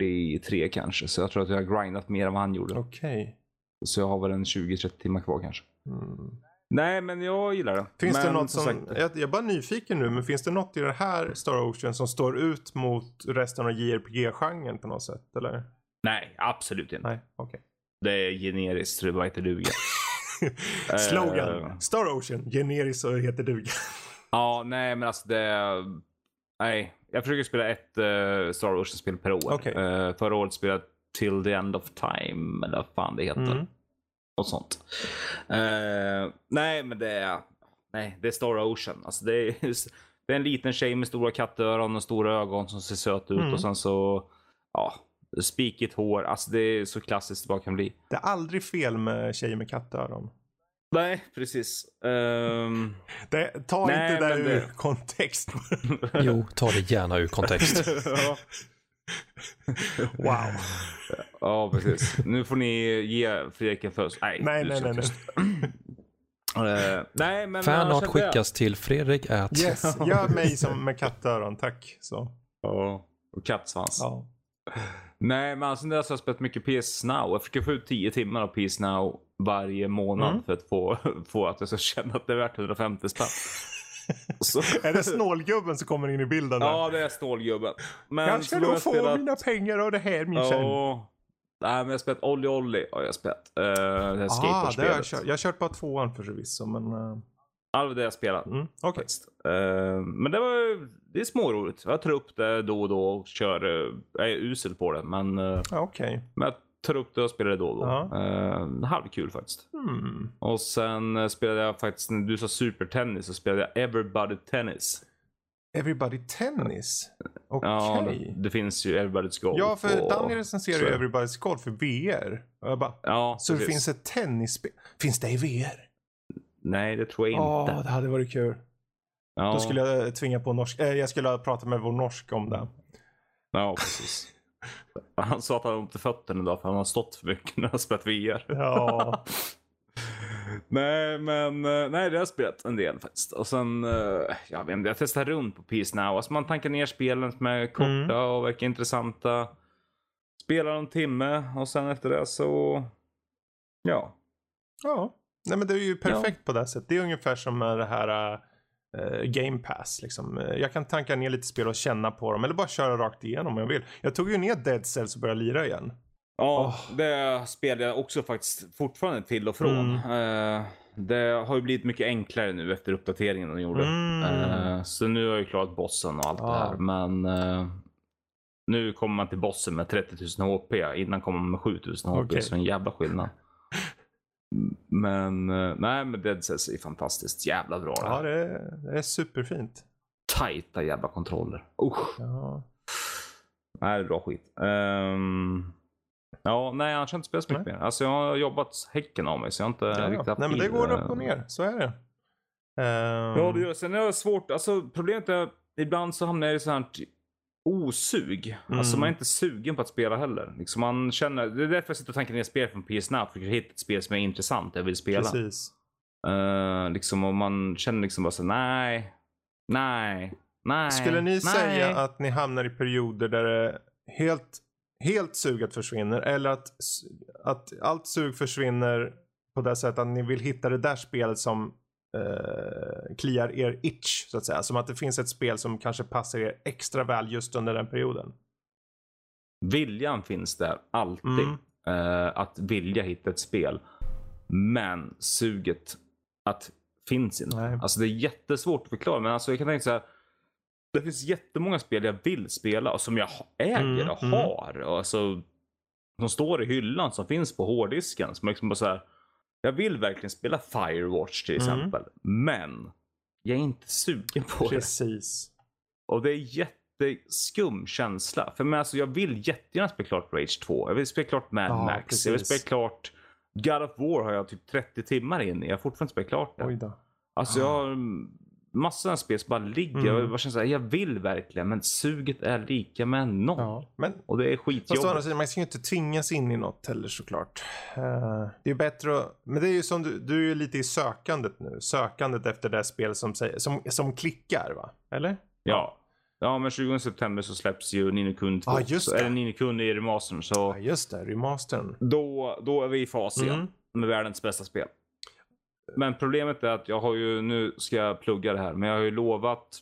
43 kanske. Så jag tror att jag har grindat mer än vad han gjorde. Okej. Så jag har väl en 20-30 timmar kvar kanske. Mm. Nej, men jag gillar det. Finns men, det något som, sagt, jag, jag är bara nyfiken nu, men finns det något i det här Star Ocean som står ut mot resten av JRPG-genren på något sätt? Eller? Nej, absolut inte. Nej, okej. Det är generiskt så det bara inte duga. Slogan. Eh. Star Ocean, generiskt och heter duga. ja, nej, men alltså det... Nej, jag försöker spela ett uh, Star Ocean-spel per år. Okej. Eh, förra året spelade jag Till the End of Time, eller vad fan det heter. Mm. och sånt. Eh, nej, men det är, nej, det är Star Ocean. Alltså det, är, det är en liten tjej med stora kattöron och stora ögon som ser söt ut Mm. och sen så, ja, spikigt hår. Alltså det är så klassiskt det bara kan bli. Det är aldrig fel med tjejer med kattöron. Nej, precis. Ehm, Det, ta Nej, inte det ur det- kontext. Jo, ta det gärna ur kontext. ja. wow. ja, precis. Nu får ni ge Fredrik en födelsedag. Nej, Nej, nej, nej, nej. Eh, nej, men Fanart det- skickas till Fredrik at... Yes, gör mig som med kattöron, tack. Så. Ja, och kattsvans. Ja. Nej, men sen dess har jag spelat mycket PS Now. Jag försöker få ut 10 timmar av PS Now varje månad Mm. för att få, få att jag ska känna att det är värt 150 spänn. Så, Är det snålgubben som kommer in i bilden? där? ja, det är stålgubben. Men jag ska har jag få spelat- mina pengar av det här min. Ja. Nej, men jag har spelat Olli Olli har jag spelat. Uh, det här Ah, det har jag, kört. jag har kört bara tvåan för förvisso, men... Uh, Ja, det jag spelat. mm, Okej. faktiskt. Eh, men det var det är småroligt. Jag tar upp det då och då och kör. eh, jag är usel på det, men, eh, Ja, Okej. men jag tar upp det och spelar det då och då. Ja. Uh, halvkul faktiskt. Hmm. Och sen eh, spelade jag faktiskt, när du sa supertennis, så spelade jag Everybody Tennis. Everybody Tennis? Okej. Ja, det, det finns ju Everybody's Golf. Ja, för och- Danny recenserar ju Everybody's Golf för VR. Och jag bara, Ja, så det precis. finns ett tennisspel? Finns det i VR? Nej, det tror jag Ja, inte. det hade varit kul. ja, Då skulle jag tvinga på norsk. Eh, jag skulle ha pratat med vår norsk om det. ja, precis. Han sa att han har ont i fötterna idag för han har stått för mycket när han har spelat VR. Ja. nej, men eh, nej, det har jag spelat en del faktiskt. Och sen, eh, jag vet inte, jag testar runt på Peace Now. Alltså man tankar ner spelen som är korta Mm. och verkar intressanta. Spelar en timme och sen efter det så, ja. Ja. Nej men det är ju perfekt på det sättet. Det är ungefär som med det här eh, Game Pass. Liksom. Eh, Jag kan tanka ner lite spel och känna på dem. Eller bara köra rakt igenom om jag vill. Jag tog ju ner Dead Cells och började lira igen. Ja, det spelar jag också faktiskt fortfarande till och från. Mm. Eh, det har ju blivit mycket enklare nu efter uppdateringen de gjorde. Mm. Eh, så nu har jag ju klarat bossen och allt Ja. det här. Men eh, nu kommer man till bossen med 30 000 HP. Innan kom man med 7 000 HP. Okej. Så en jävla skillnad. Men eh, nej, men Dead Cells är fantastiskt jävla bra. det Ja, det är, det är superfint. Tajta jävla kontroller. Usch. Ja. Nej, det är bra skit. Ehm, ja, nej, annars har jag inte spelat så mycket mer. Alltså jag har jobbat häcken av mig så jag har inte Ja, riktigt haft Nej men det går upp och Ehm, ner. Så är det. Ehm, Ja, det gör Sen är det svårt. Alltså problemet är ibland så hamnar jag i sånt här osug. Alltså Mm. man är inte sugen på att spela heller. Liksom man känner, det är därför jag sitter och tänker ner spel från PS Now. Försöker hitta ett spel som är intressant jag vill spela. Precis. Eh, liksom, och man känner liksom bara så nej, nej. Nej. Skulle ni nej. säga att ni hamnar i perioder där det helt, helt suget försvinner eller att, att allt sug försvinner på det sättet att ni vill hitta det där spelet som eh, kliar er itch så att säga. Som att det finns ett spel som kanske passar er extra väl just under den perioden. Viljan finns där alltid. Mm. eh, att vilja hitta ett spel. Men suget att finns inte. Nej. Alltså det är jättesvårt att förklara. Men alltså jag kan tänka så här. Det finns jättemånga spel jag vill spela och som jag äger Mm, och mm. har. Och alltså, som står i hyllan som finns på hårddisken. Som liksom bara så här, jag vill verkligen spela Firewatch till Mm. exempel. Men jag är inte sugen på det. Precis. Och det är jätteskum känsla. För men alltså, jag vill jättegärna spela klart Rage 2. Jag vill spela klart Mad Ja, Max. Jag vill precis. spela klart God of War har jag typ 30 timmar in i. Jag har fortfarande inte spelat klart det. Alltså jag har mm, massor av spel som bara ligger. Mm. Och jag, känner så här, jag vill verkligen men suget är lika med noll. Ja. Men Och det är Fast å andra skitjobbigt. sidan, man ska ju inte tvingas in i något heller såklart. Eh, det är bättre att, men det är ju som du, du är ju lite i sökandet nu. Sökandet efter det spel som, som, som klickar va? Eller? Ja. Ja men 20 september så släpps ju Nino Kuni 2. Ja, just det. eller Nino Kuni i remastern. Så Ja just det, remastern. då, då är vi i fas igen. Mm. med världens bästa spel. Men problemet är att jag har ju, nu ska jag plugga det här, men jag har ju lovat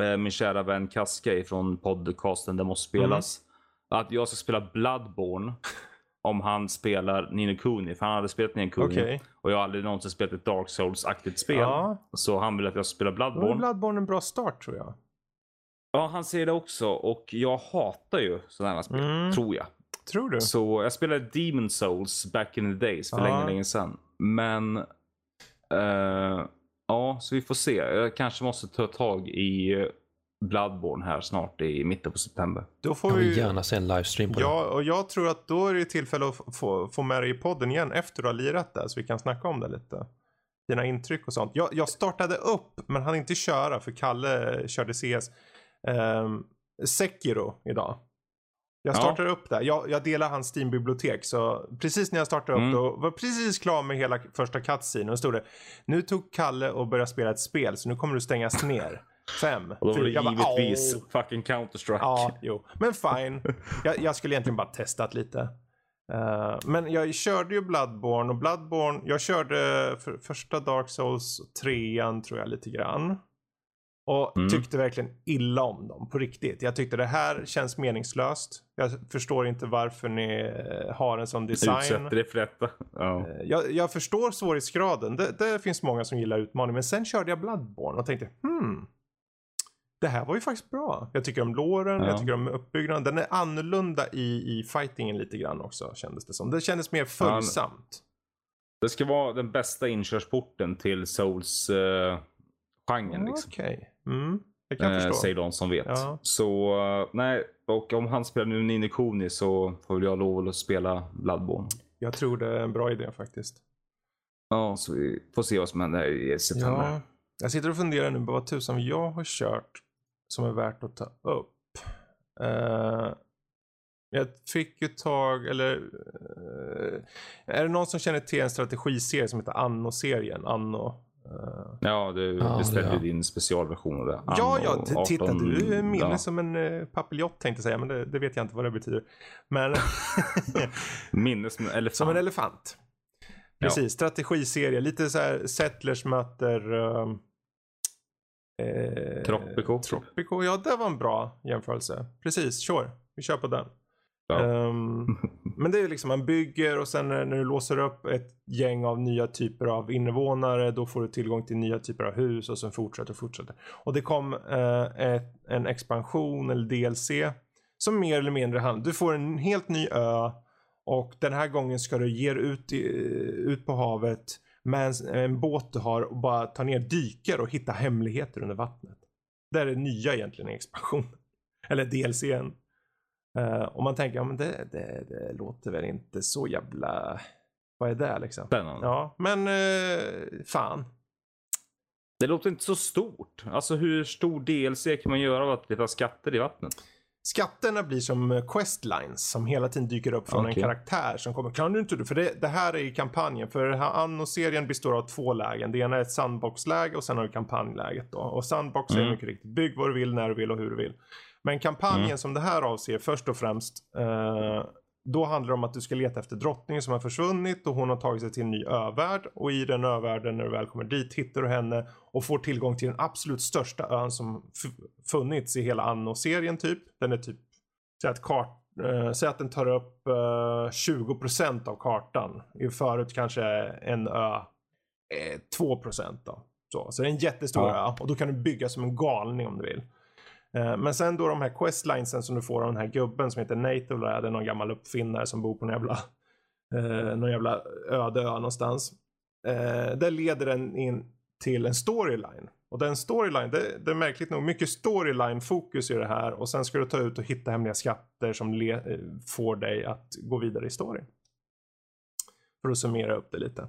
eh, min kära vän Kaska från podcasten Det måste spelas. Mm. Att jag ska spela Bloodborne om han spelar Nino Kuni. För han hade spelat Nino Kuni. Okej. Och jag har aldrig någonsin spelat ett Dark Souls-aktigt spel. Ja. Så han vill att jag ska spela Då var Bloodborne. Bloodborne en bra start tror jag. Ja, han säger det också. Och jag hatar ju sådana här spel, Mm. tror jag. Tror du? Så jag spelade Demon Souls back in the days för Ja. länge, länge sedan. Men eh, ja, så vi får se. Jag kanske måste ta tag i eh, Bloodborne här snart i mitten på september. Då får Jag vi gärna se en livestream på det. Ja, och jag tror att då är det tillfälle att få, få med dig i podden igen efter du har lirat det. Så vi kan snacka om det lite. Dina intryck och sånt. Jag, jag startade upp, men hann inte köra för Kalle körde CS. Um, Sekiro idag. Jag Ja. startade upp där. Jag, jag delar hans Steam-bibliotek. Så precis när jag startade upp Mm. då var precis klar med hela första cutscene. Och stod det. Nu tog Kalle och började spela ett spel. Så nu kommer du stängas ner. Fem. Och då var det. Jag bara, givetvis "Åh." fucking Counter-Strike. Ja, jo. Men fine. Jag, jag skulle egentligen bara testat lite. Eh, men jag körde ju Bloodborne och Bloodborne, jag körde för, första Dark Souls, trean tror jag lite grann. Och Mm. tyckte verkligen illa om dem på riktigt. Jag tyckte det här känns meningslöst. Jag förstår inte varför ni eh, har en sån design. Utsätter det för detta. Ja. Eh, Jag, jag förstår svårighetsgraden. Det, det finns många som gillar utmaning. Men sen körde jag Bloodborne och tänkte hmm. Det här var ju faktiskt bra. Jag tycker om låren, Ja. jag tycker om uppbyggnaden. Den är annorlunda i, i fightingen lite grann också kändes det som. Det kändes mer följsamt. Det ska vara den bästa inkörsporten till Souls-genren. liksom. Okej. Mm. Jag kan Eh, förstå. säger de som vet. Ja. Så eh, nej, och om han spelar nu Nino Kuni så får väl jag lov att spela Bloodborne. Jag tror det är en bra idé faktiskt. Ja, så vi får se vad som händer i september. Ja. Jag sitter och funderar nu på vad tusan jag har kört som är värt att ta upp. Eh, jag fick ju tag, eller eh, är det någon som känner till en strategiserie som heter Anno-serien? Anno. Eh, Ja, du Ja, beställde ju din specialversion av det. ja, Anno ja, titta 18, du är minne ja. som en uh, papiljott tänkte säga, men det, det vet jag inte vad det betyder. Men Minne som en elefant. som en elefant. Precis, strategiserie, lite så här Settlers möter uh, eh, Tropico. Tropico, ja det var en bra jämförelse. Precis, sure. Vi kör på den. Ja. Ehm, men det är ju liksom man bygger och sen när, när du låser upp ett gäng av nya typer av invånare då får du tillgång till nya typer av hus och sen fortsätter och fortsätter. Och det kom eh, ett, en expansion eller DLC som mer eller mindre handlar, du får en helt ny ö och den här gången ska du ge dig ut, i, ut på havet med en, en båt du har och bara ta ner dyker och hitta hemligheter under vattnet. Det är det nya egentligen i expansionen. Eller DLCn. Uh, och man tänker, ja men det, det, det låter väl inte så jävla... Vad är det liksom? Spännande. Ja, men uh, fan. Det låter inte så stort. Alltså hur stor DLC kan man göra av att leta skatter i vattnet? Skatterna blir som eh, questlines som hela tiden dyker upp från Okej. en karaktär som kommer. Kan du inte du? För det, det här är i kampanjen. För Anno-serien består av två lägen. Det ena är ett sandbox-läge och sen har du kampanjläget då. Och sandbox är Mm. mycket riktigt bygg vad du vill, när du vill och hur du vill. Men kampanjen Mm. som det här avser först och främst. Eh, då handlar det om att du ska leta efter drottningen som har försvunnit och hon har tagit sig till en ny övärld. Och i den övärlden när du väl kommer dit hittar du henne och får tillgång till den absolut största ön som funnits i hela Anno-serien typ. Den är typ, säg att, kart, eh, säg att den tar upp eh, 20% av kartan. I förut kanske en ö eh, 2% då. Så, så det är en jättestor Ja. ö och då kan du bygga som en galning om du vill. Eh, men sen då de här questlinesen som du får av den här gubben som heter Nate eller det är någon gammal uppfinnare som bor på någon jävla, eh, någon jävla öde ö någonstans. Eh, där leder den in till en storyline. Och den storyline, det, det är märkligt nog mycket storyline fokus i det här och sen ska du ta ut och hitta hemliga skatter som le, eh, får dig att gå vidare i storyn. För att summera upp det lite.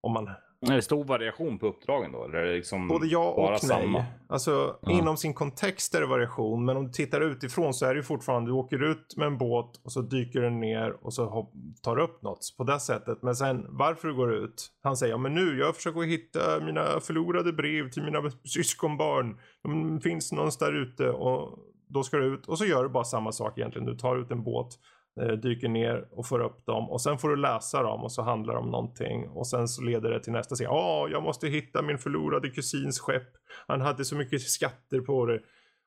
Om man är det stor variation på uppdragen då? Eller är det liksom Både ja och nej. samma? Alltså Ja. inom sin kontext är det variation. Men om du tittar utifrån så är det ju fortfarande, du åker ut med en båt och så dyker den ner och så tar upp något på det sättet. Men sen varför du går ut. Han säger, ja men nu jag försöker hitta mina förlorade brev till mina syskonbarn. De finns någonstans där ute och då ska du ut. Och så gör du bara samma sak egentligen. Du tar ut en båt Eh, dyker ner och får upp dem och sen får du läsa dem och så handlar det om någonting och sen så leder det till nästa scen. Ja, jag måste hitta min förlorade kusins skepp. Han hade så mycket skatter på det.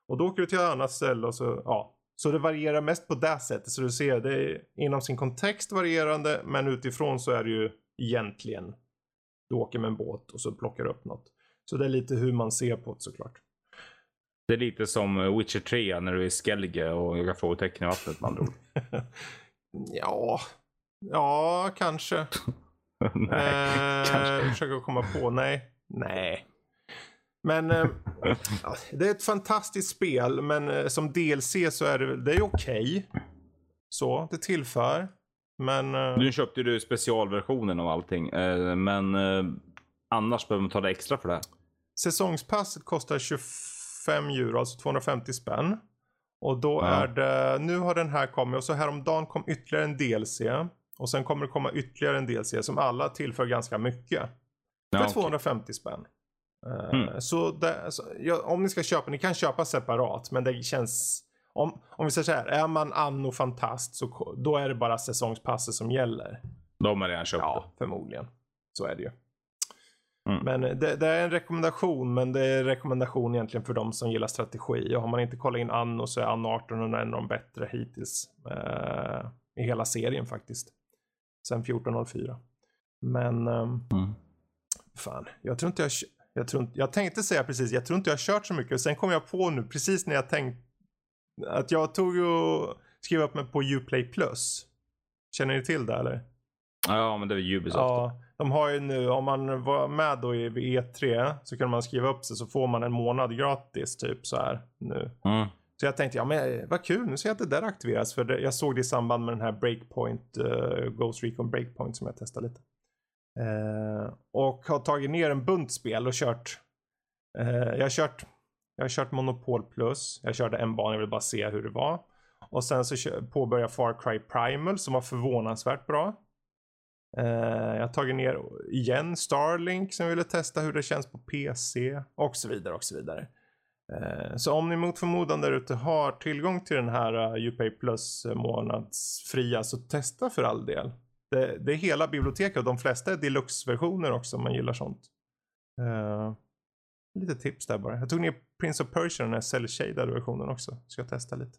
Och då åker du till ett annat ställe och så, ja. Så det varierar mest på det sättet. Så du ser, det är inom sin kontext varierande men utifrån så är det ju egentligen du åker med en båt och så plockar du upp något. Så det är lite hur man ser på det såklart. Det är lite som eh, Witcher 3 när du är Skellige och jagar frågetecken i vattnet med andra ord. ja, ja kanske. Nej, eh, kanske. Försöker komma på. Nej. Nej. Men eh, det är ett fantastiskt spel. Men eh, som DLC så är det, det är okej. Så, det tillför. Men eh, Nu köpte du specialversionen av allting. eh, Men eh, annars behöver man ta det extra för det. här. säsongspasset kostar 25 euro, alltså 250 spänn. Och då Ja. är det, nu har den här kommit och så häromdagen kom ytterligare en DLC. Och sen kommer det komma ytterligare en DLC som alla tillför ganska mycket. För Ja, okej. 250 spänn. Eh, Mm. Så, det, så ja, om ni ska köpa, ni kan köpa separat men det känns om, om vi säger så här, är man anno fantast så då är det bara säsongspasset som gäller. De har redan köpt Ja, förmodligen. Så är det ju. Mm. Men eh, det, det är en rekommendation, men det är en rekommendation egentligen för de som gillar strategi. Och har man inte kollat in Anno så är Anno 1800 en av de bättre hittills. Eh, I hela serien faktiskt. Sen 1404. Men, det. Mm. fan, jag tror inte jag, jag, tror inte, jag tänkte säga precis, jag tror inte jag har kört så mycket. Och sen kom jag på nu, precis när jag tänkte, att jag tog och skrev upp mig på Uplay Plus. Känner ni till det eller? Ja, men det är Ubisoft. Ja, de har ju nu, om man var med då i vid E3 så kan man skriva upp sig så får man en månad gratis typ så här nu. Mm. Så jag tänkte, ja men eh, vad kul, nu ser jag att det där aktiveras. För det, jag såg det i samband med den här Breakpoint, uh, Ghost Recon Breakpoint som jag testade lite. Eh, och har tagit ner en bunt spel och kört. eh, jag har kört, jag har kört Monopol Plus. Jag körde en bana, jag vill bara se hur det var. Och sen så påbörjade jag Far Cry Primal som var förvånansvärt bra. Eh, jag har tagit ner igen Starlink som jag ville testa hur det känns på PC och så vidare och så vidare. Eh, så om ni mot förmodan där ute har tillgång till den här eh, uh, Upay Plus månadsfria så testa för all del. Det, det är hela biblioteket och de flesta är deluxe-versioner också om man gillar sånt. Uh, lite tips där bara. Jag tog ner Prince of Persia, den här cell-shaded versionen också. Ska jag testa lite.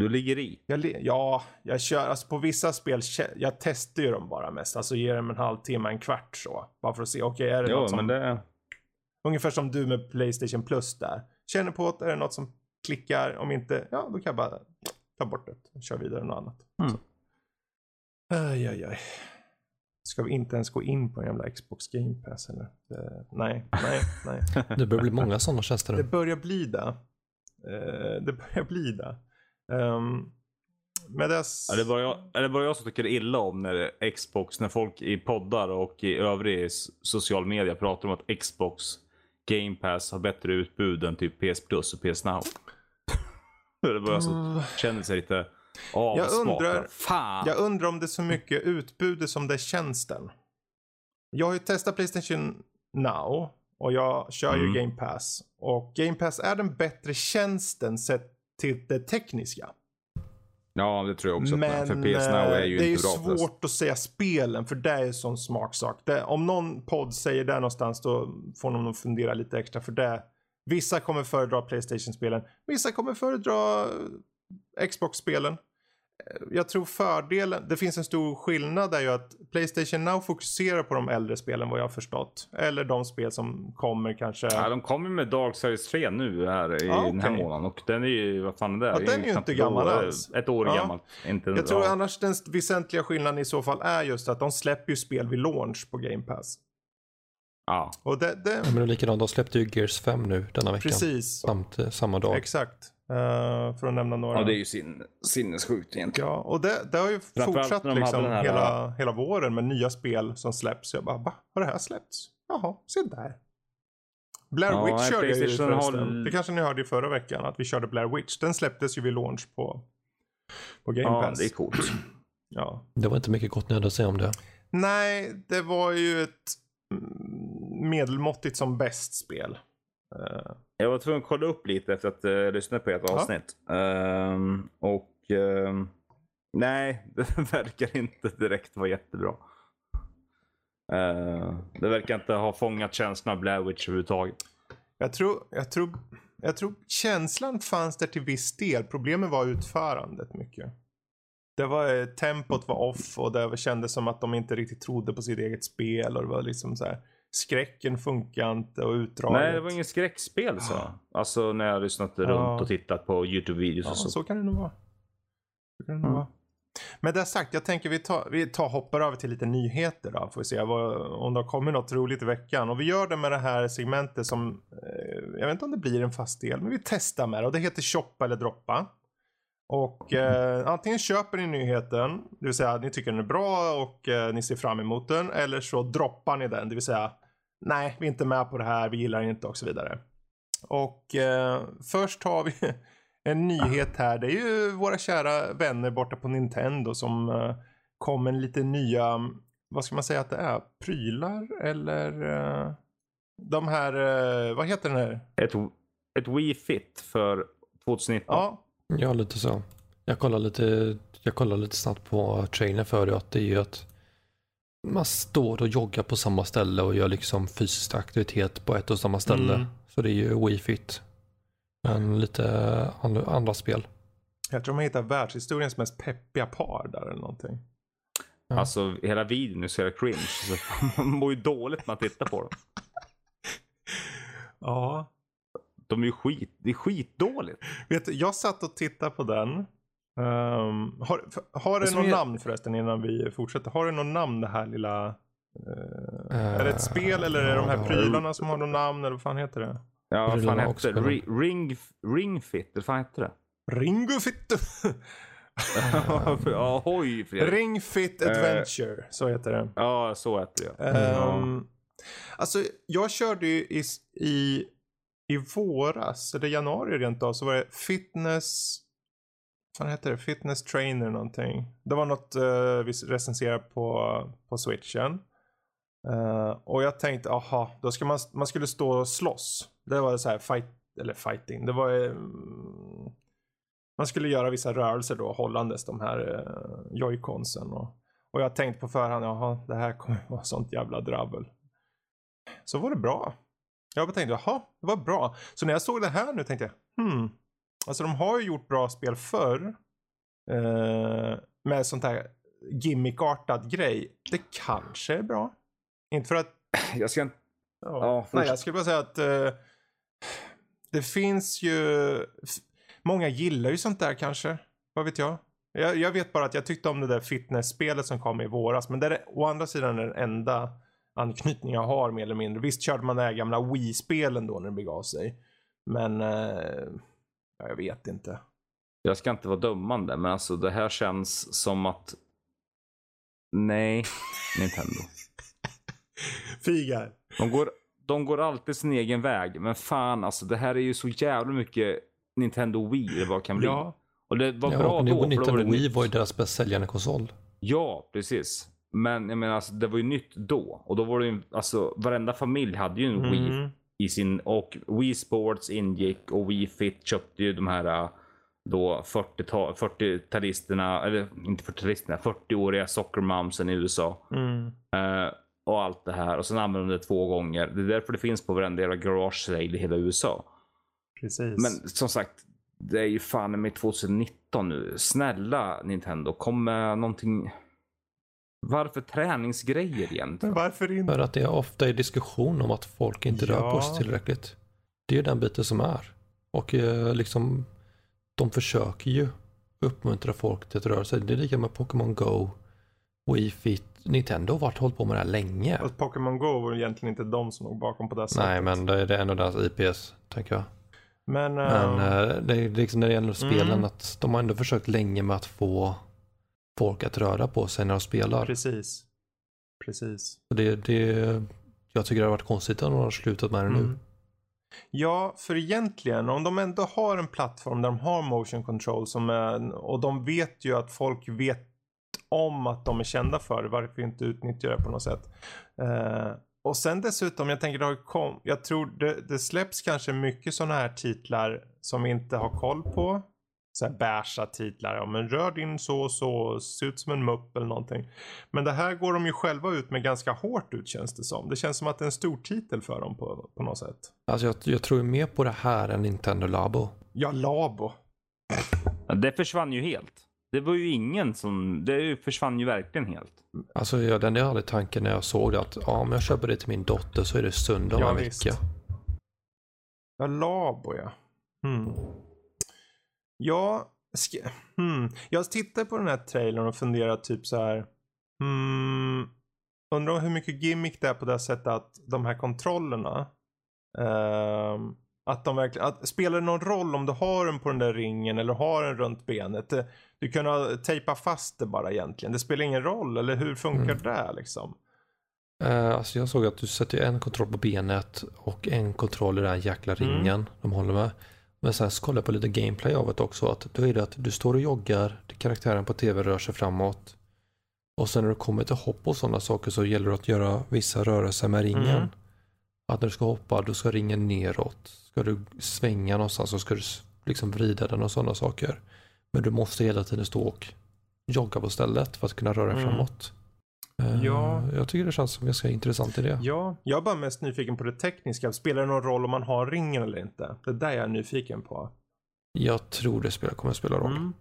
Du ligger i. Jag, ja, jag kör, alltså på vissa spel, jag testar ju dem bara mest. Alltså ger dem en halvtimme, en kvart så. Bara för att se, okej är det Jo, något som men det... Ungefär som du med Playstation Plus där. Känner på att är det något som klickar. Om inte, ja då kan jag bara ta bort det och köra vidare något annat. Mm. Så. Aj, aj, aj. Ska vi inte ens gå in på en jävla Xbox Game Pass eller? Det, nej, nej, nej. Det börjar bli många sådana tjänster Det börjar bli det. Eh, det börjar bli det. Um, med dess... Är det, bara jag, är det bara jag som tycker illa om när Xbox, när folk i poddar och i övrig social media pratar om att Xbox Game Pass har bättre utbud än typ PS Plus och PS Now? Det bara så, känner sig lite avsmakad. undrar- Fan. Jag undrar om det är så mycket utbudet som det är tjänsten. Jag har ju testat Playstation Now och jag kör Mm. ju Game Pass. Och Game Pass är den bättre tjänsten sett till det tekniska. Ja, det tror jag också. Men för PS Now är ju eh, det är inte ju bra. för det. svårt att säga spelen för det är en sån smaksak. Det, om någon podd säger det någonstans då får de nog fundera lite extra för det. Vissa kommer föredra Playstation-spelen. Vissa kommer föredra eh, Xbox-spelen. Jag tror fördelen, det finns en stor skillnad där ju att Playstation Now fokuserar på de äldre spelen vad jag har förstått. Eller de spel som kommer kanske. Ja, de kommer med Dark Series 3 nu här i Ja, den här månaden. Och den är ju, vad fan är det? Ja, den är ju inte gammal år- alls. Ett år Ja. gammalt. Inte, Jag tror ja. annars den väsentliga skillnaden i så fall är just att de släpper ju spel vid launch på Game Pass. Ja. Och det, det, Ja, men det är likadant, de släppte ju Gears 5 nu denna veckan. Precis, Samt, eh, samma dag. exakt. Eh, för att nämna några. ja, det är ju sin, sinnessjukt egentligen. Ja, och det, det har ju fortsatt liksom här- hela, hela våren med nya spel som släpps. Jag bara, va? Har det här släppts? Jaha, se där. Blair Ja, Witch körde jag ju PlayStation har- förresten. Det kanske ni hörde i förra veckan att vi körde Blair Witch. Den släpptes ju vid launch på, på Game Ja, Pass. det är coolt. Ja. Det var inte mycket gott nöd att säga om det. Nej, det var ju ett mm, medelmåttigt som bäst spel. Eh, Jag var tvungen att kolla upp lite efter att uh, lyssna på ett Ja. avsnitt. Ehm, och ehm, nej, det verkar inte direkt vara jättebra. Eh, det verkar inte ha fångat känslan av Blair Witch överhuvudtaget. Jag tror, jag tror, jag tror känslan fanns där till viss del. Problemet var utförandet mycket. Det var, eh, tempot var off och det kändes som att de inte riktigt trodde på sitt eget spel och det var liksom så här. Skräcken funkar inte och utdraget. Nej, det var inget skräckspel så. Alltså när jag lyssnat Ja. runt och tittat på YouTube-videos Ja, och så. så kan det nog vara. Så kan det nog Mm. vara. Men det sagt, jag tänker vi tar, vi tar hoppar över till lite nyheter då. Får vi se vad, om det har kommit något roligt i veckan. Och vi gör det med det här segmentet som, eh, jag vet inte om det blir en fast del, men vi testar med det. Och det heter shoppa eller droppa. Och eh, antingen köper ni nyheten, det vill säga att ni tycker den är bra och eh, ni ser fram emot den. Eller så droppar ni den, det vill säga nej, vi är inte med på det här, vi gillar inte och så vidare. Och eh, först har vi en nyhet här. Det är ju våra kära vänner borta på Nintendo som eh, kom med lite nya, vad ska man säga att det är? Prylar eller? Eh, de här, eh, vad heter den här? Ett, ett Wii Fit för 2019. Ja, Ja, lite så. Jag kollar lite, jag kollar lite snabbt på trailern för det att det är ju att man står och joggar på samma ställe och gör liksom fysisk aktivitet på ett och samma ställe. Mm. Så det är ju Wii Fit. Men lite andra, andra spel. jag tror man hittar världshistoriens mest peppiga par där eller någonting. Ja. Alltså hela videon är så jävla cringe. Så man mår ju dåligt när man tittar på dem. Ja, De är ju skit, det är skitdåligt. vet du, jag satt och tittade på den. Ehm, har, har Det något är- namn förresten innan vi fortsätter? Har det något namn det här lilla? eh, är det ett spel eller är det de här prylarna som har något namn eller vad fan heter det? Ja, vad fan hette det? Ring, ring Fit, eller vad fan hette det? Ringo Fit. ja, hoj Fredrik. Ring Fit Eh. Adventure, så heter det. Ja, så hette det. ja. Ehm, Alltså, jag körde ju i, i, i våras, eller januari rent av, så var det fitness, vad heter det? Fitness trainer någonting. Det var något uh, vi recenserade på, på switchen. Uh, och jag tänkte, aha, då ska man, man skulle stå och slåss. Det var så här fight, eller fighting. Det var, eh, man skulle göra vissa rörelser då hållandes de här uh, joyconsen. Och, och jag tänkte på förhand, jaha, det här kommer vara sånt jävla drabbel. Så var det bra. Jag bara tänkte, jaha, det var bra. Så när jag såg det här nu tänkte jag, hmm. Alltså de har ju gjort bra spel förr. Eh, med sånt här gimmickartad grej. Det kanske är bra. Inte för att Jag ska inte... Ja. Ja, Nej, jag skulle bara säga att eh, det finns ju... Många gillar ju sånt där kanske. Vad vet jag? jag? Jag vet bara att jag tyckte om det där fitnessspelet som kom i våras. Men det är å andra sidan den enda anknytning jag har mer eller mindre. Visst körde man de här gamla Wii-spelen då när det begav sig. Men eh, ja, jag vet inte. Jag ska inte vara dömande, men alltså det här känns som att... Nej, Nintendo. Figar. De går, de går alltid sin egen väg, men fan alltså det här är ju så jävla mycket Nintendo Wii, eller vad det kan bli. Ja. Och det var Ja, bra då. för då var Nintendo det Wii var ju deras bäst säljande konsol. Ja, precis. Men jag menar, alltså, det var ju nytt då. Och då var det ju, alltså varenda familj hade ju en Wii Mm. I sin, och Wii Sports ingick och Wii Fit köpte ju de här äh, då 40-ta- 40-talisterna, eller inte 40-talisterna, 40-åriga sockermomsen i USA. Mm. Eh, och allt det här. Och sen använde de det två gånger. Det är därför det finns på varenda jävla garage sale i hela USA. Precis. Men som sagt, det är ju fan med 2019 nu. Snälla Nintendo, kom med någonting. Varför träningsgrejer Men egentligen? varför inte? För att det är ofta är diskussion om att folk inte rör Ja. på sig tillräckligt. Det är ju den biten som är. Och eh, liksom, de försöker ju uppmuntra folk till att röra sig. Det är lika med Pokémon Go, Wii Fit. Nintendo har varit hållit på med det här länge. Att Pokémon Go var egentligen inte de som låg bakom på det sättet. Nej, men det är av deras IPs, tänker jag. Men, Men eh, eh, det är liksom när det gäller spelen Mm. att de har ändå försökt länge med att få folk att röra på sig när de spelar. precis. Precis. Det, det, jag tycker det har varit konstigt att de har slutat med det nu. Mm. Ja, för egentligen om de ändå har en plattform där de har motion control som är, och de vet ju att folk vet om att de är kända för det, varför inte utnyttja det på något sätt. Eh, och sen dessutom, jag tänker det har kom, jag tror det, det släpps kanske mycket sådana här titlar som vi inte har koll på. Så här bärsa titlar, ja men rör din så och så, se ut som en mupp eller någonting. Men det här går de ju själva ut med ganska hårt ut känns det som. Det känns som att det är en stor titel för dem på, på något sätt. Alltså jag, jag tror ju mer på det här än Nintendo Labo. Ja, Labo. Ja, Det försvann ju helt. Det var ju ingen som, det försvann ju verkligen helt. Alltså jag, den jag hade tanken när jag såg det att ja, om jag köper det till min dotter så är det söndag om Ja, en visst. vecka. Ja, Labo ja. Hmm. Ja, sk- hmm. jag tittar på den här trailern och funderar typ så här. Hmm. Undrar hur mycket gimmick det är på det sättet att de här kontrollerna. ehm, att de verkligen, att, spelar det någon roll om du har den på den där ringen eller har den runt benet? Du kan ha, tejpa fast det bara egentligen. Det spelar ingen roll eller hur funkar Mm. det liksom? Eh, alltså jag såg att du sätter en kontroll på benet och en kontroll i den jäkla Mm. ringen de håller med. Men sen så kollade jag på lite gameplay av det också. Att då är det att du står och joggar, karaktären på tv rör sig framåt. Och sen när du kommer till hopp och sådana saker så gäller det att göra vissa rörelser med ringen. Mm. Att när du ska hoppa då ska ringen neråt. Ska du svänga någonstans så ska du liksom vrida den och sådana saker. Men du måste hela tiden stå och jogga på stället för att kunna röra dig Mm. framåt. Eh, Ja. Jag tycker det känns som ganska intressant i det. Ja, jag är bara mest nyfiken på det tekniska. Spelar det någon roll om man har ringen eller inte? Det är där jag är nyfiken på. Jag tror det spelar, kommer att spela roll. Mm.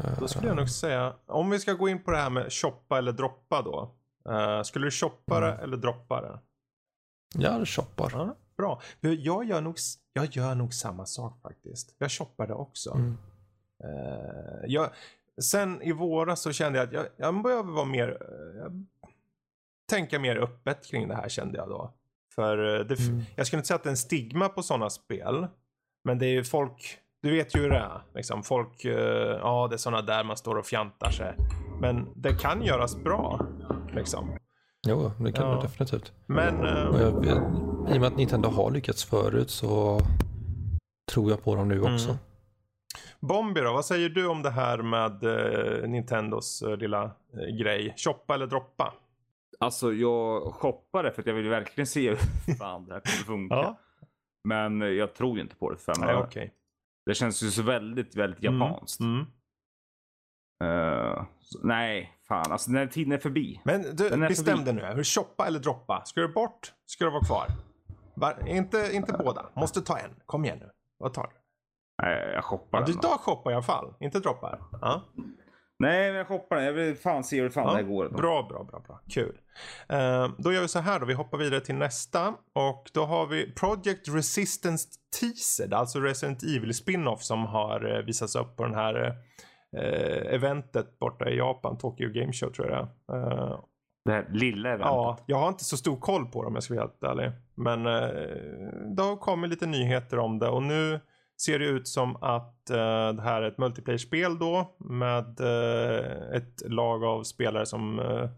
Eh, Då skulle jag nog säga, om vi ska gå in på det här med shoppa eller droppa då. Eh, skulle du shoppa det Mm. eller droppa det? Ja, det shoppar. Ja, bra. Jag gör, nog, jag gör nog samma sak faktiskt. Jag shoppar det också. Mm. Eh, jag, sen i våras så kände jag att jag, jag behöver vara mer, eh, jag, tänka mer öppet kring det här kände jag då. För eh, det, Mm. jag skulle inte säga att det är en stigma på sådana spel. Men det är ju folk, du vet ju hur det är. Liksom. Folk, eh, ja det är sådana där man står och fjantar sig. Men det kan göras bra. Liksom. Jo, det kan Ja. det definitivt. Men, Och jag, I och med att Nintendo har lyckats förut så tror jag på dem nu också. Mm. Bombi då, vad säger du om det här med eh, Nintendos eh, lilla eh, grej? Shoppa eller droppa? Alltså jag shoppade för att jag vill verkligen se hur fan det här kommer funka. Ja. Men eh, jag tror inte på det. För Nej, okej. Det känns ju så väldigt, väldigt Mm, japanskt. Mm. Eh, så, nej, fan. Alltså den här tiden är förbi. Men du, bestäm dig nu. Hur shoppa eller droppa? Ska du bort? Ska du vara kvar? Var, inte, inte båda. Måste ta en. Kom igen nu. Vad tar du? Nej, jag shoppar Ja, du den. tar shoppa i alla fall. Inte droppar. Ja. Nej, men jag shoppar den. Jag vill fan se hur fan det Ja, här går. bra, bra, bra, bra. Kul. Eh, då gör vi så här då. Vi hoppar vidare till nästa. Och då har vi Project Resistance Teaser. Alltså Resident Evil spin-off som har eh, visats upp på den här eh, eventet borta i Japan. Tokyo Game Show tror jag det. Eh, Det här lilla eventet. Ja, jag har inte så stor koll på dem om jag ska vara helt ärlig. Men eh, det har kommit lite nyheter om det och nu ser det ut som att eh, det här är ett multiplayer-spel då med eh, ett lag av spelare som eh,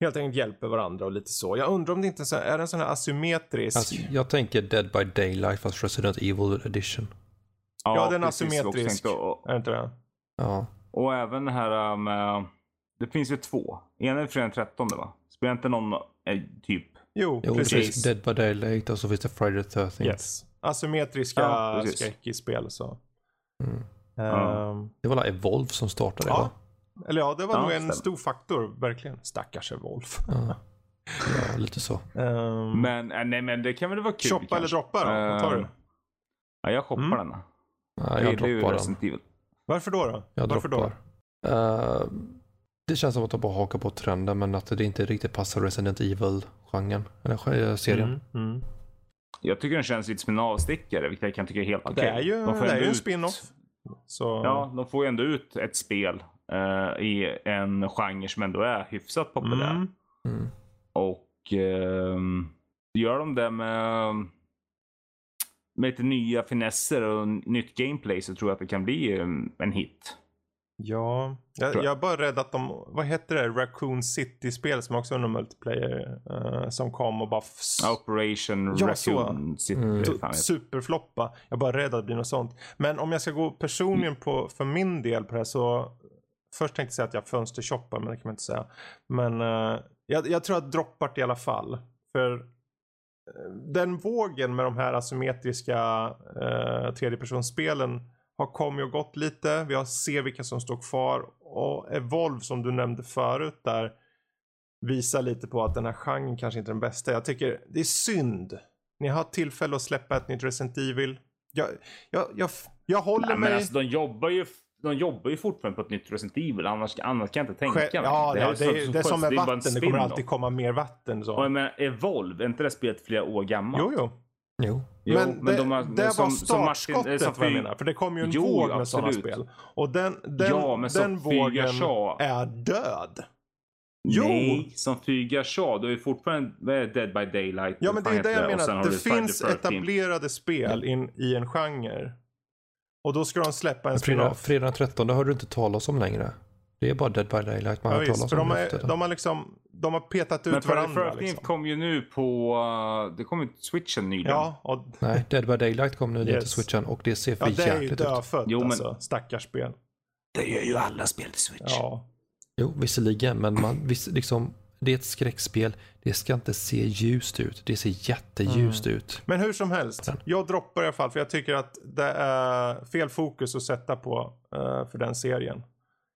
helt enkelt hjälper varandra och lite så. Jag undrar om det inte så- är en sån här asymmetrisk. Alltså, jag tänker Dead by Daylight fast Resident Evil edition. Ja, den är asymmetrisk. och, Är det inte det? Ja. och även det här med... Det finns ju två. Ena är den 13 va? Spelar inte någon eh, typ... Jo, Jo, det precis. finns Dead by Daylight och så finns det Friday the 13th. Yes. Asymmetriska Ja, precis. skräck i spel så. Mm. Ehm, Det var väl Evolve som startade det ja. va? Eller ja, det var Ja, nog en stämmer. stor faktor, verkligen. Stackars Wolf. Ja. ja, lite så. Um, Men, eh, nej, men det kan väl vara kul Shoppa eller kanske. droppa då? Vad tar du? Ja, jag shoppar Mm. den. Ja, Jag ju droppar den. Resident Evil. Varför då? då? Jag Varför droppar. då? Eh, det känns som att de bara hakar på trenden men att det inte riktigt passar Resident Evil-genren. Eller eh, serien. Mm, mm. Jag tycker den känns lite som en avstickare, vilket jag kan tycka är helt Ja, okej. det är ju, De det är ju en spin-off. Så, Ja, de får ju ändå ut ett spel eh, i en genre som ändå är hyfsat populär. Mm. Mm. Och ehm, gör de det med, med lite nya finesser och nytt gameplay så tror jag att det kan bli en hit. Ja, jag, jag är bara rädd att de, vad heter det, Raccoon City-spel som också är någon multiplayer eh, som kom och bara Operation Ja, så. Raccoon City. Mm. fan superfloppa. Jag är bara rädd att det blir något sånt. Men om jag ska gå personligen på, för min del på det här så Först tänkte jag säga att jag fönstershoppar men det kan man inte säga. Men eh, jag, jag tror att droppat i alla fall. För eh, den vågen med de här asymmetriska uh, tredjepersonsspelen har kommit och gått lite. Vi har ser vilka som står kvar. Och Evolve som du nämnde förut där visar lite på att den här genren kanske inte är den bästa. Jag tycker det är synd. Ni har tillfälle att släppa ett nytt Resident Evil. Jag, jag, jag, jag håller Nej, mig... men alltså, de jobbar ju de jobbar ju fortfarande på ett nytt Resident Evil. Annars, annars kan jag inte tänka Själv- mig. ja, det, det, det, så det är som med vatten. Det kommer alltid komma mer vatten. Så. Och jag menar, Evolve, är inte det spelet flera år gammalt? Jo, jo. Jo. Jo, men, det, de har- det var som- som Martin- startskottet som vad jag menar. För det kommer ju en Jo, våg med sådana spel. Och den, den, Ja, men den vågen sa- är död. Jo. Nej, som Fyga sa, du är fortfarande vad är det, Dead by Daylight. Ja men det är det jag menar. har Det finns the 13th. etablerade spel in, i en genre. Och då ska de släppa en spin-off. fredag den 13 hör du inte talas om längre. Det är bara Dead by Daylight man Ja, har visst, talas om. de, är, de har liksom de har petat ut Men varandra. 13th Liksom. kom ju nu på, uh, det kom ju till switchen nyligen. Ja, och, Nej, Dead by Daylight kom nu yes. till switchen och det ser för ja, det är ju jäkligt ut. dödfött Jo, men- alltså. Stackars spel. Det gör ju alla spel till switch. Ja. Jo, visserligen, men man, viss, liksom, det är ett skräckspel. Det ska inte se ljust ut. Det ser jätteljust Mm. ut. Men hur som helst. Jag droppar i alla fall för jag tycker att det är fel fokus att sätta på eh, för den serien.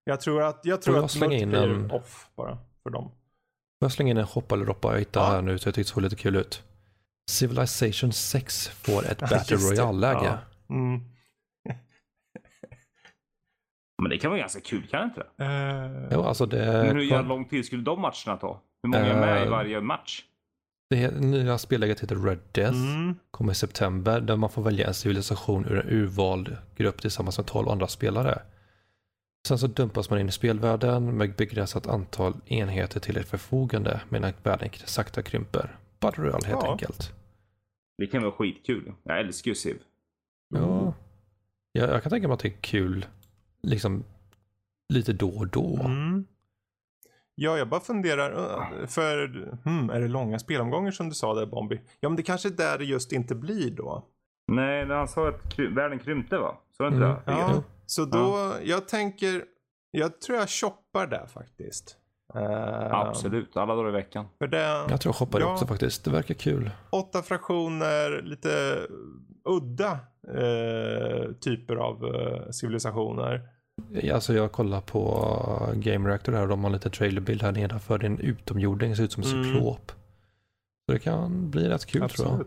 Jag tror att, jag tror jag att slänga in multiplayer en- off bara för dem. Får jag slänga in en hoppa eller droppa jag hittade Ja. här nu så jag tyckte det såg lite kul ut. Civilization 6 får ett Battle. Royale-läge. Ja. Mm. Men det kan vara ganska kul, kan det inte det? Eh, Jo, alltså det, Men hur jävla lång tid skulle de matcherna ta? Hur många är med i Eh, varje match? det nya spelläget heter Red Death. mm. Kommer i september där man får välja en civilisation ur en urvald grupp tillsammans med 12 andra spelare. Sen så dumpas man in i spelvärlden med begränsat antal enheter till ett förfogande medan världen sakta krymper. Battle Royale helt Ja. enkelt. Det kan vara skitkul. Jag älskar ju Civ. Ja. Jag, jag kan tänka mig att det är kul liksom lite då och då. Mm. Ja, jag bara funderar. eh, För, hmm, är det långa spelomgångar som du sa där Bombi? Ja, men det kanske är där det just inte blir då. Nej, han sa att kry- världen krympte va? Så inte Mm. det? Ja. Så då, jag tänker, jag tror jag shoppar där faktiskt. Eh, Absolut, alla dagar i veckan. För det, Jag tror jag shoppar det Ja. också faktiskt. Det verkar kul. åtta fraktioner, lite udda eh, typer av eh, civilisationer. Alltså jag kollar på Game Reactor här och de har lite trailerbild här nedanför. Det är en utomjording, ser ut som en Mm. cyklop. Så det kan bli rätt kul tror jag.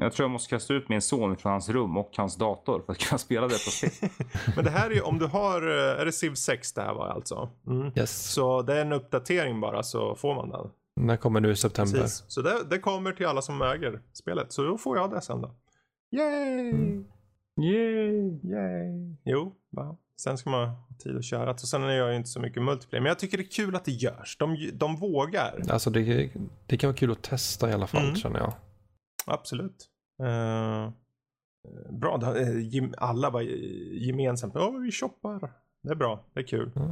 Jag tror jag måste kasta ut min son från hans rum och hans dator för att kunna spela det på spel. Men det här är ju om du har, eh, är det Civ 6 det här var alltså? Mm. Yes. Så det är en uppdatering bara så får man den. När kommer nu i september? Precis. Så det, det kommer till alla som äger spelet. Så då får jag det sen då. Yay! Mm. Yay! Yay! Jo, va? Sen ska man ha tid att köra. Och sen är jag ju inte så mycket multiplayer. Men jag tycker det är kul att det görs. De, de vågar. Alltså det, det kan vara kul att testa i alla fall Mm. känner jag. Absolut. Eh, bra, eh, alla var gemensamt. Ja, vi shoppar. Det är bra, det är kul. Mm.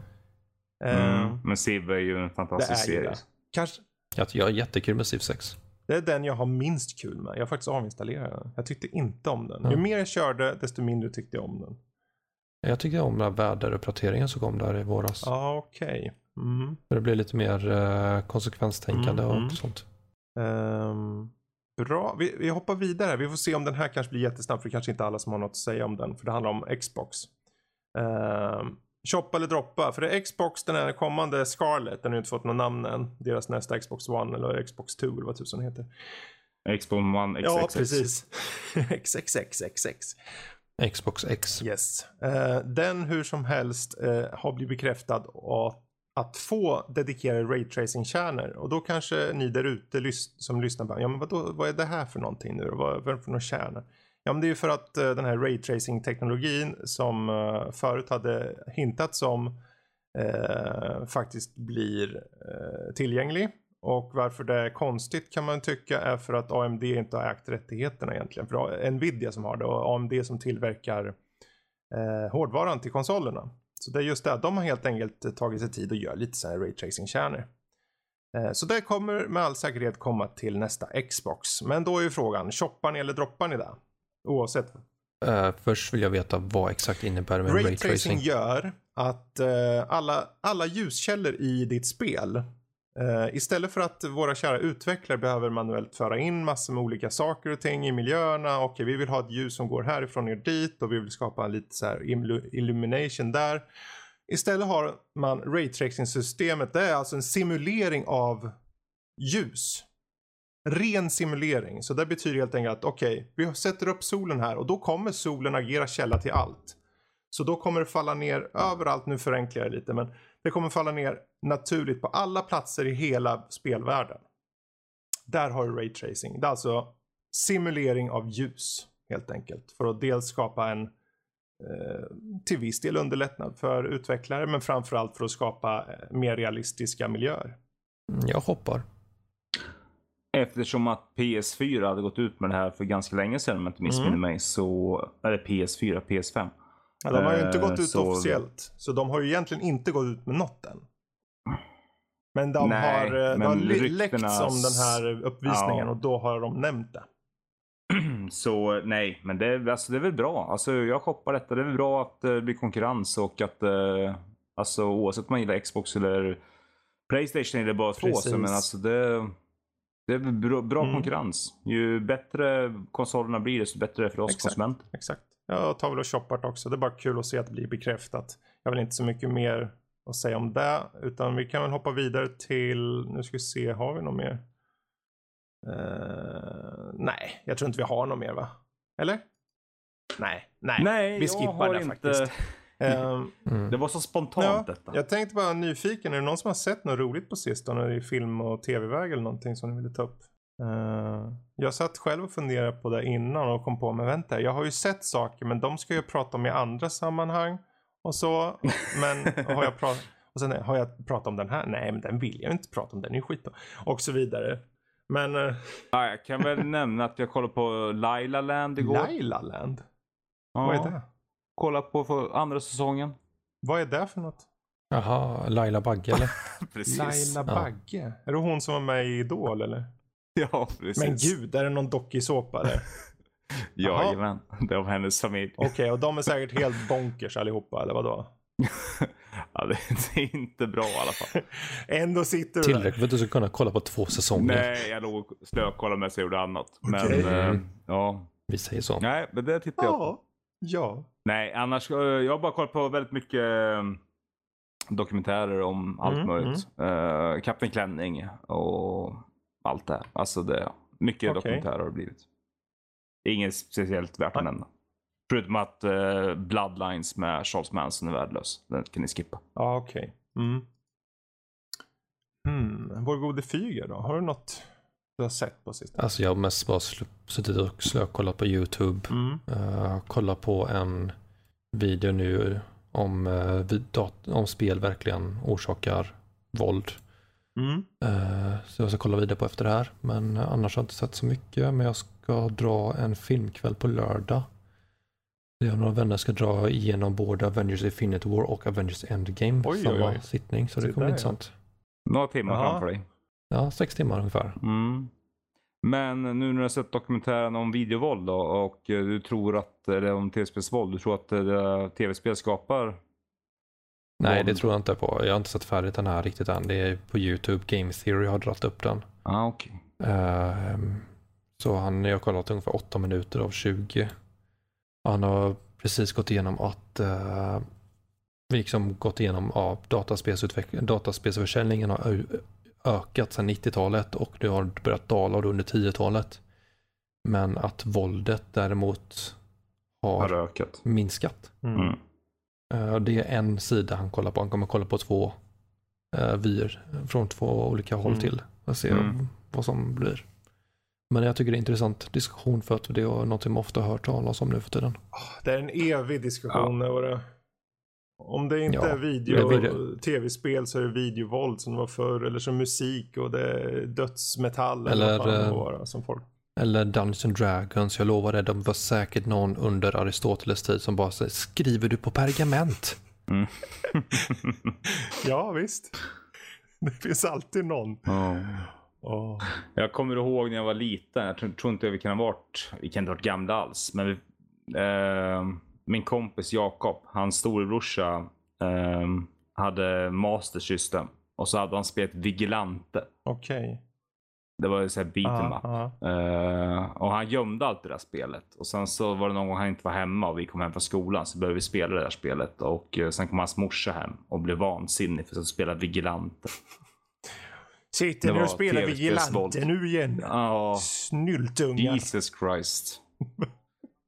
Eh, Mm. Men Civ är ju en det fantastisk är ju serie. det. Kanske, Jag, jag är jättekul med Civ 6. Det är den jag har minst kul med. Jag har faktiskt avinstallerat den. Jag tyckte inte om den. Ju Ja. mer jag körde, desto mindre tyckte jag om den. Jag tycker om den här väderuppdateringen som kom där i våras. Ja, okej. Mm. För det blir lite mer eh, konsekvenstänkande Mm, och mm. sånt. Ehm, bra, vi, vi hoppar vidare. Vi får se om den här kanske blir jättesnabb för det kanske inte alla som har något att säga om den. För det handlar om Xbox. Um, shoppa eller droppa. För det är Xbox, den här kommande Scarlett, den har ju inte fått något namn än. Deras nästa Xbox One eller Xbox 2 eller vad tusan heter. Xbox One XXX. Ja, precis. XXXXX. Xbox X. Yes. Eh, den hur som helst eh, har blivit bekräftad att, att få dedikerade raytracing-kärnor. Och då kanske ni där ute lys- som lyssnar bara, ja men vadå, vad är det här för någonting nu? Vad är det för några kärnor? Ja men det är ju för att eh, den här raytracing-teknologin som eh, förut hade hintats om eh, faktiskt blir eh, tillgänglig. Och varför det är konstigt kan man tycka är för att AMD inte har ägt rättigheterna egentligen. För det är Nvidia som har det och AMD som tillverkar eh, hårdvaran till konsolerna. Så det är just det, de har helt enkelt tagit sig tid och gör lite så här raytracing-kärnor. Eh, så det kommer med all säkerhet komma till nästa Xbox. Men då är ju frågan, shoppar ni eller droppar ni det? Oavsett Eh, först vill jag veta vad exakt innebär med Raytracing raytracing. gör att eh, alla, alla ljuskällor i ditt spel Eh, istället för att våra kära utvecklare behöver manuellt föra in massor med olika saker och ting i miljöerna. Okej, vi vill ha ett ljus som går härifrån ner dit och vi vill skapa lite så här illumination där. Istället har man raytracing-systemet. Det är alltså en simulering av ljus. Ren simulering. Så det betyder helt enkelt att okej, vi sätter upp solen här och då kommer solen agera källa till allt. Så då kommer det falla ner överallt, nu förenklar jag lite, men det kommer falla ner naturligt på alla platser i hela spelvärlden. Där har du raytracing. Det är alltså simulering av ljus helt enkelt. För att dels skapa en eh, till viss del underlättnad för utvecklare men framförallt för att skapa eh, mer realistiska miljöer. Mm, Jag hoppar. Eftersom att PS4 hade gått ut med det här för ganska länge sedan om jag inte missminner Mm. mig. Så, eller PS4, PS5. Ja, de har ju inte Eh, gått ut så- officiellt. Så de har ju egentligen inte gått ut med något än. Men de Nej, har, eh, men har li- ryktena läckts om den här uppvisningen Ja. och då har de nämnt det. Så nej, men det, alltså, det är väl bra. Alltså, jag shoppar detta. Det är väl bra att eh, det blir konkurrens och att eh, alltså, oavsett om man gillar Xbox eller Playstation är det bara två. Precis. Så, men alltså, det, det är bra, bra Mm. konkurrens. Ju bättre konsolerna blir desto bättre är det för oss Exakt. konsumenter. Exakt. Jag tar väl och shoppat också. Det är bara kul att se att det blir bekräftat. Jag vill inte så mycket mer att säga om det. Utan vi kan väl hoppa vidare till, nu ska vi se, har vi något mer? Eh, nej, jag tror inte vi har något mer va? Eller? Nej, nej. Nej, vi skippar det inte... faktiskt. Ehm, Mm. Det var så spontant Ja, detta. jag tänkte bara nyfiken, är det någon som har sett något roligt på sistone i film och tv-väg eller någonting som ni ville ta upp? Eh, jag satt själv och funderade på det innan och kom på, men vänta, jag har ju sett saker men de ska jag prata om i andra sammanhang och så. Men har jag pratat och sen har jag pratat om den här? Nej, men den vill jag inte prata om, den är ju skit. Och så vidare. Men uh, Ja, jag kan väl nämna att jag kollade på Laila Land igår. Laila Land, ja, vad är det? Kolla på för andra säsongen. Vad är det för något? Jaha, Laila Bagge eller? Precis. Laila Ja. Bagge? Är det hon som var med i Idol eller? Ja, precis. Men gud, är det någon dokusåpa där? Jajamän. Det var hennes familj. Okej, och de är säkert helt bonkers allihopa, eller vadå? ja, det, det är inte bra i alla fall. Ändå sitter du. Tillräckligt för att du ska kunna kolla på två säsonger. Nej, jag låg och slökollade mest jag gjorde annat. Okej. Men eh, ja. Vi säger så. Nej, men det tittar jag på. Ja. Nej, annars. eh, Jag har bara kollat på väldigt mycket eh, dokumentärer om allt Mm, möjligt. Uh, Kapten Klänning och allt det här. Alltså det, mycket Okej. dokumentärer har det blivit. Inget speciellt värt att nämna. Förutom att eh, Bloodlines med Charles Manson är värdelös. Den kan ni skippa. Ja, okej. Mm. Hmm. Vår gode Fyger då? Har du något du har sett på sistone? Alltså jag har mest bara suttit och slökollat på YouTube. Mm. Uh, kollat på en video nu om, uh, om spel verkligen orsakar våld. Mm. Eh, så jag ska kolla vidare på efter det här. Men eh, annars har jag inte sett så mycket. Men jag ska dra en filmkväll på lördag. Jag och några vänner ska dra igenom både Avengers Infinity War och Avengers Endgame. Oj, oj, samma oj. sittning. Så det kommer bli intressant. Några timmar Jaha. framför dig. Ja, sex timmar ungefär. Mm. Men nu när du har sett dokumentären om videovåld då, och eh, du tror att, eller om tv-spelsvåld, du tror att tv-spel skapar Nej, det tror jag inte på. Jag har inte sett färdigt den här riktigt än. Det är på YouTube. Game Theory har dragit upp den. Ah, okej. Ehm, så han, jag har kollat ungefär 8 minuter av 20. Han har precis gått igenom att uh, vi liksom gått igenom ja, dataspelsutveck- dataspelsförsäljningen har ökat sedan 90-talet och det har börjat dala under 10-talet. Men att våldet däremot har Har ökat. minskat. Mm. Eh, Det är en sida han kollar på. Han kommer kolla på två uh, vyer från två olika håll Mm. till. Och se Mm. vad som blir. Men jag tycker det är en intressant diskussion för att det är något man ofta hört talas om nu för tiden. Det är en evig diskussion. Ja. Det. Om det inte Ja, är video, blir tv-spel så är det videovåld som det var förr. Eller så musik och det är dödsmetall. Eller, Eller vad fan det eh, var, som folk. Eller Dungeons and Dragons, jag lovar det, de var säkert någon under Aristoteles tid som bara säger skriver du på pergament? Mm. Ja, visst. Det finns alltid någon. Ja. Åh. Jag kommer ihåg när jag var liten, jag tror, tror inte vi kan ha varit, vi kan inte ha varit gamla alls, men vi, eh, min kompis Jakob, hans storebrorsa eh, hade Master System och så hade han spelat Vigilante. Okej. Det var ju såhär beat em up. Ja, ja. Eh, och han gömde alltid det där spelet. Och sen så var det någon gång han inte var hemma och vi kom hem från skolan så började vi spela det där spelet. Och eh, sen kom hans morsa hem och blev vansinnig för att spela Vigilante. Sitter ni och spelar. Vigilante nu igen? Ja, Snyltungar. Jesus Christ.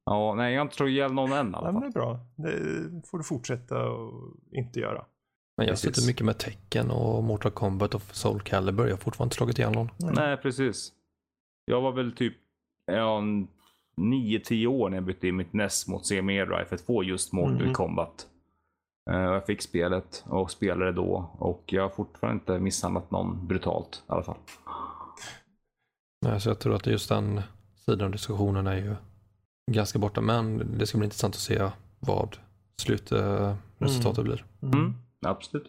Ja, nej jag har inte slagit ihjäl någon än i Ja, alla men fall. det är bra. Det får du fortsätta och inte göra. Men jag Precis. sitter mycket med Tekken och Mortal Kombat och Soul Calibur. Jag har fortfarande inte slagit ihjäl någon. Nej, precis. Jag var väl typ ja, 9-10 år när jag bytte in mitt NES mot CME för att få just Mortal Mhm. Kombat. Eh, jag fick spelet och spelade då och jag har fortfarande inte misshandlat någon brutalt i alla fall. Nej, så jag tror att just den sidan av diskussionen är ju ganska borta. Men det ska bli intressant att se vad slutresultatet blir. Mm. Absolut.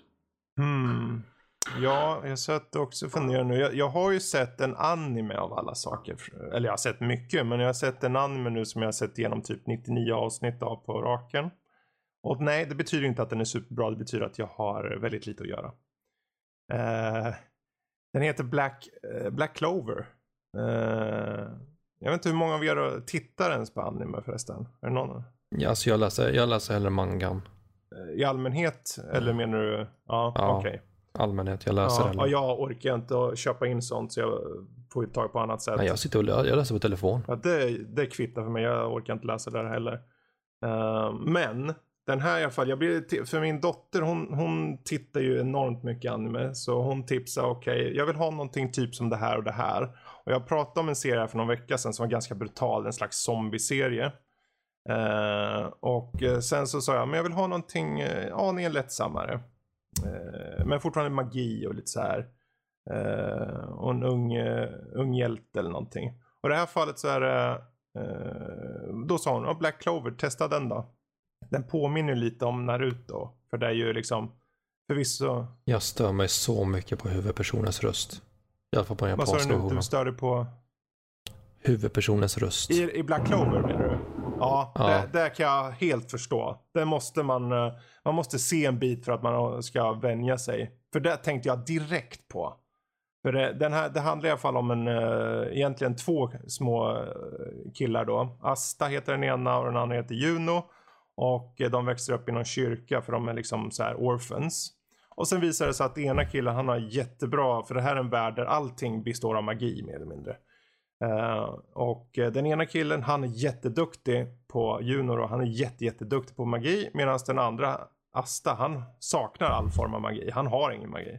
Hmm. Ja, jag satt också och funderade nu. Jag, jag har ju sett en anime av alla saker. Eller jag har sett mycket, men jag har sett en anime nu som jag har sett igenom typ 99 avsnitt av på raken. Och nej, det betyder inte att den är superbra. Det betyder att jag har väldigt lite att göra. Eh, den heter Black, eh, Black Clover. Eh, jag vet inte hur många av er tittar ens på anime förresten? Är det någon? Ja, alltså jag, läser, jag läser hellre mangan. Eh, I allmänhet? Eller menar du? Ja, Ja, okej. Allmänhet, jag läser Ja, hellre. ja, jag orkar inte köpa in sånt så jag får ju tag på annat sätt. Nej, jag sitter och lä- jag läser på telefon. ja, det, det kvittar för mig, jag orkar inte läsa där heller. Eh, men den här i alla fall, jag blir, för min dotter hon, hon tittar ju enormt mycket anime. Så hon tipsar, okej jag vill ha någonting typ som det här och det här. Och jag pratade om en serie här för någon vecka sedan som var ganska brutal, en slags zombie-serie. Eh, och eh, sen så sa jag, men jag vill ha någonting uh, aningen lättsammare. Eh, men fortfarande magi och lite så här. Eh, och en ung, eh, ung hjälte eller någonting. Och i det här fallet så är det, eh, då sa hon, oh, Black Clover, testa den då. Den påminner lite om Naruto. För det är ju liksom, förvisso, Jag stör mig så mycket på huvudpersonens röst. I alla fall på den vad sa du japanska nu, du störde på? Huvudpersonens röst. I, I Black Clover? Ja, Ja. Det, det kan jag helt förstå. Det måste man, eh, man måste se en bit för att man ska vänja sig. För det tänkte jag direkt på. För det, den här, det handlar i alla fall om en, eh, egentligen två små eh, killar då. Asta heter den ena och den andra heter Juno. Och de växer upp i någon kyrka för de är liksom så här orphans. Och sen visar det sig att ena killen han har jättebra, för det här är en värld där allting består av magi mer eller mindre. Eh, och eh, den ena killen han är jätteduktig på Juno och han är jätte, jätteduktig på magi. Medan den andra Asta han saknar all form av magi. Han har ingen magi.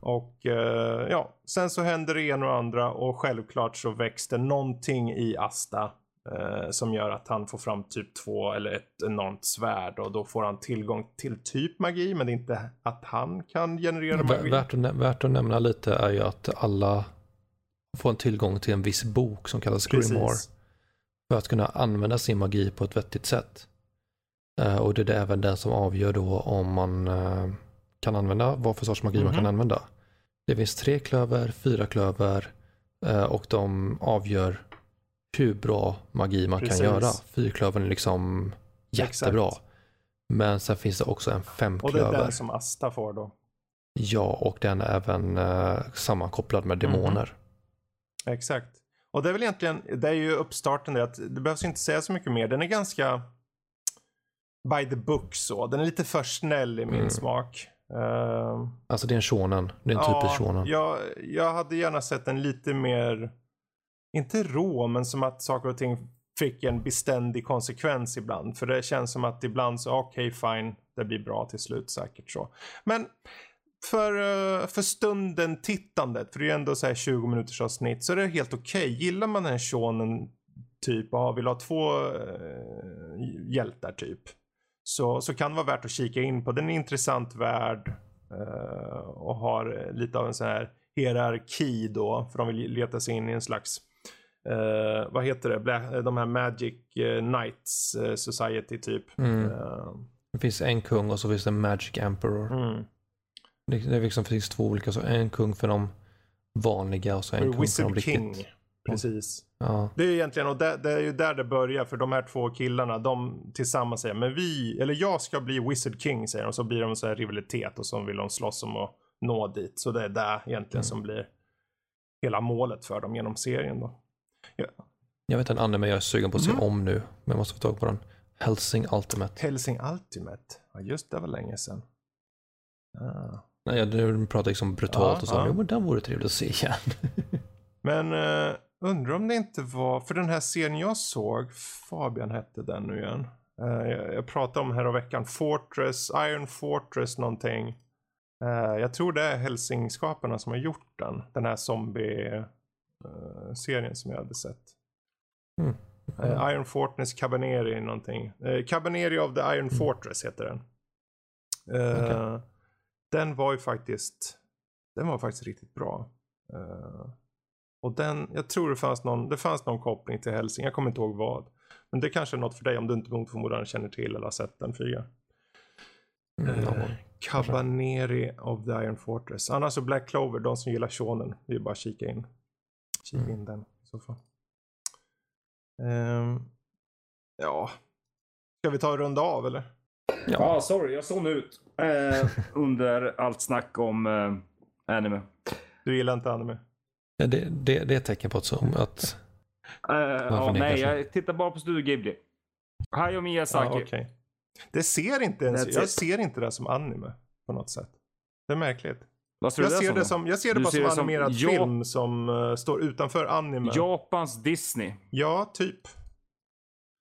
Och eh, ja, sen så händer det ena och andra och självklart så väcks det någonting i Asta. Som gör att han får fram typ två eller ett enormt svärd och då får han tillgång till typ magi men det är inte att han kan generera magi. Värt att, värt att nämna lite är ju att alla får en tillgång till en viss bok som kallas Grimoire. För att kunna använda sin magi på ett vettigt sätt. Eh, och det är även den som avgör då om man eh, kan använda vad för sorts magi man kan Mhm. använda. Det finns tre klöver, fyra klöver, Eh, och de avgör hur bra magi man Precis. kan göra. Fyrklövern är liksom jättebra. Exakt. Men sen finns det också en Och det är femklöver. den som Asta får då. Ja, och den är även sammankopplad med Mhm. demoner. Exakt. Och det är väl egentligen, det är ju uppstarten det att det behövs inte säga så mycket mer. Den är ganska by the book så. Den är lite för snäll i min Mm. smak. Ehm, Alltså det är en shonen. Det är en typisk shonen. jag, jag hade gärna sett den lite mer, inte rå, men som att saker och ting fick en beständig konsekvens ibland. För det känns som att ibland så, okej fine, det blir bra till slut säkert så. Men för, eh, för stunden tittandet, för det är ju ändå så här 20 minuters avsnitt, så är det helt okej. Gillar man en shonen typ och vill ha två eh, hjältar typ. Så, så kan det vara värt att kika in på. Den är en intressant värld. eh, och har lite av en sån här hierarki då. För de vill leta sig in i en slags, eh, vad heter det, Bla- de här Magic eh, Knights eh, Society typ. Mm. Det finns en kung och så finns det Magic Emperor. mm. Det, det liksom finns två olika, så en kung för de vanliga och så en kung för de Wizard riktigt. King. Precis. Ja, Det är egentligen, och det, det är ju där det börjar för de här två killarna, de tillsammans säger men vi, eller jag ska bli Wizard King säger de, och så blir de så här rivalitet och så vill de slåss om att nå dit. Så det är där egentligen Mm. som blir hela målet för dem genom serien då. jag vet en anime jag är sugen på att se Mhm. om nu. Men jag måste få tag på den. Helsing Ultimate. Helsing Ultimate, ja just det var länge sedan. Ah. Nej, nu pratar liksom brutalt Ja, och så. ja. Men den vore trevligt att se igen. Men uh, undrar om det inte var, för den här serien jag såg, Fabian hette den nu igen. Eh, jag, jag pratade om här veckan, Fortress, Iron Fortress någonting. Eh, jag tror det är Helsingskaparna som har gjort den. Den här zombie-serien som jag hade sett. Mm. Eh, Iron Fortress Cabaneri någonting. Uh, Cabaneri of the Mm. Iron Fortress heter den. Okej. Den var ju faktiskt, den var faktiskt riktigt bra. Eh, och den, jag tror det fanns någon, det fanns någon koppling till Helsing, jag kommer inte ihåg vad. Men det kanske är något för dig om du inte mot förmodan känner till eller har sett den fyra. Mm, Cabaneri of the Iron Fortress. Annars så Black Clover, de som gillar shonen, det är bara att kika in. Kika Mm. in den i så fall. Ehm, ja. Ska vi ta och runda av eller? Ja, sorry, jag såg ut eh, under allt snack om eh, anime. Du gillar inte anime? Ja, det, det, det är ett tecken på att, så, att Eh, ja, nej, sig? jag tittar bara på Studio Ghibli. Hayao Miyazaki. Ja, okej. Det ser inte ens, That's jag it. ser inte det som anime på något sätt. Det är märkligt. Vad ser Jag ser, det som, jag ser det Du bara ser som det som animerad Ja- film som eh, står utanför anime. Japans Disney. Ja, typ.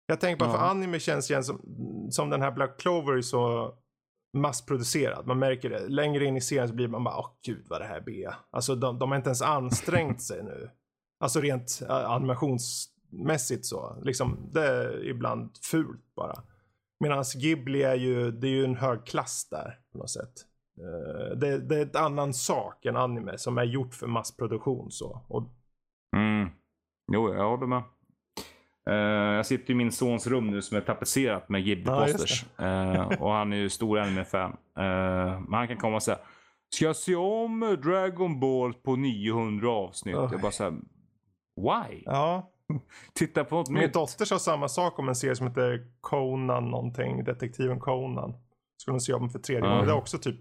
Jag tänker bara för Ja. anime känns igen som, som den här Black Clover är så massproducerad. Man märker det. Längre in i serien så blir man bara, åh gud vad det här är. Alltså de, de har inte ens ansträngt sig nu. Alltså rent uh, animationsmässigt så. Liksom, det är ibland fult bara. Medan Ghibli är ju, det är ju en hög klass där på något sätt. Eh, det, det är ett annan sak än anime som är gjort för massproduktion så. Och Mm. Jo, jag håller med. Eh, jag sitter i min sons rum nu som är tapetserat med Ja, Ghibli-posters. Eh, och han är ju stor anime-fan. Eh, men han kan komma och säga Ska jag se om Dragon Ball på 900 avsnitt? Oj. Jag bara såhär Why? ja, Titta på något Min nytt. dotter sa samma sak om en serie som heter Conan någonting. Detektiven Conan. Skulle hon se om för tredje gången. Det är också typ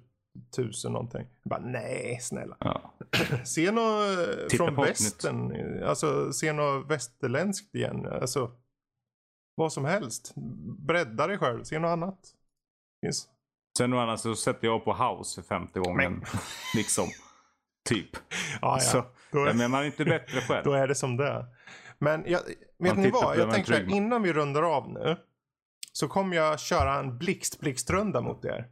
tusen någonting. Jag bara nej snälla. Ja. Se något Titta från västern. Alltså se något västerländskt igen. Alltså vad som helst. Bredda dig själv. Se något annat. Finns. Sen och annat så sätter jag på House för femte gången. liksom. Typ. Ja, Så, ja. Ja, är, men man är inte bättre själv. då är det som det är. Men jag, vet Man ni vad? Jag så här, trygg- innan vi rundar av nu. Så kommer jag köra en blixt-blixtrunda mot er.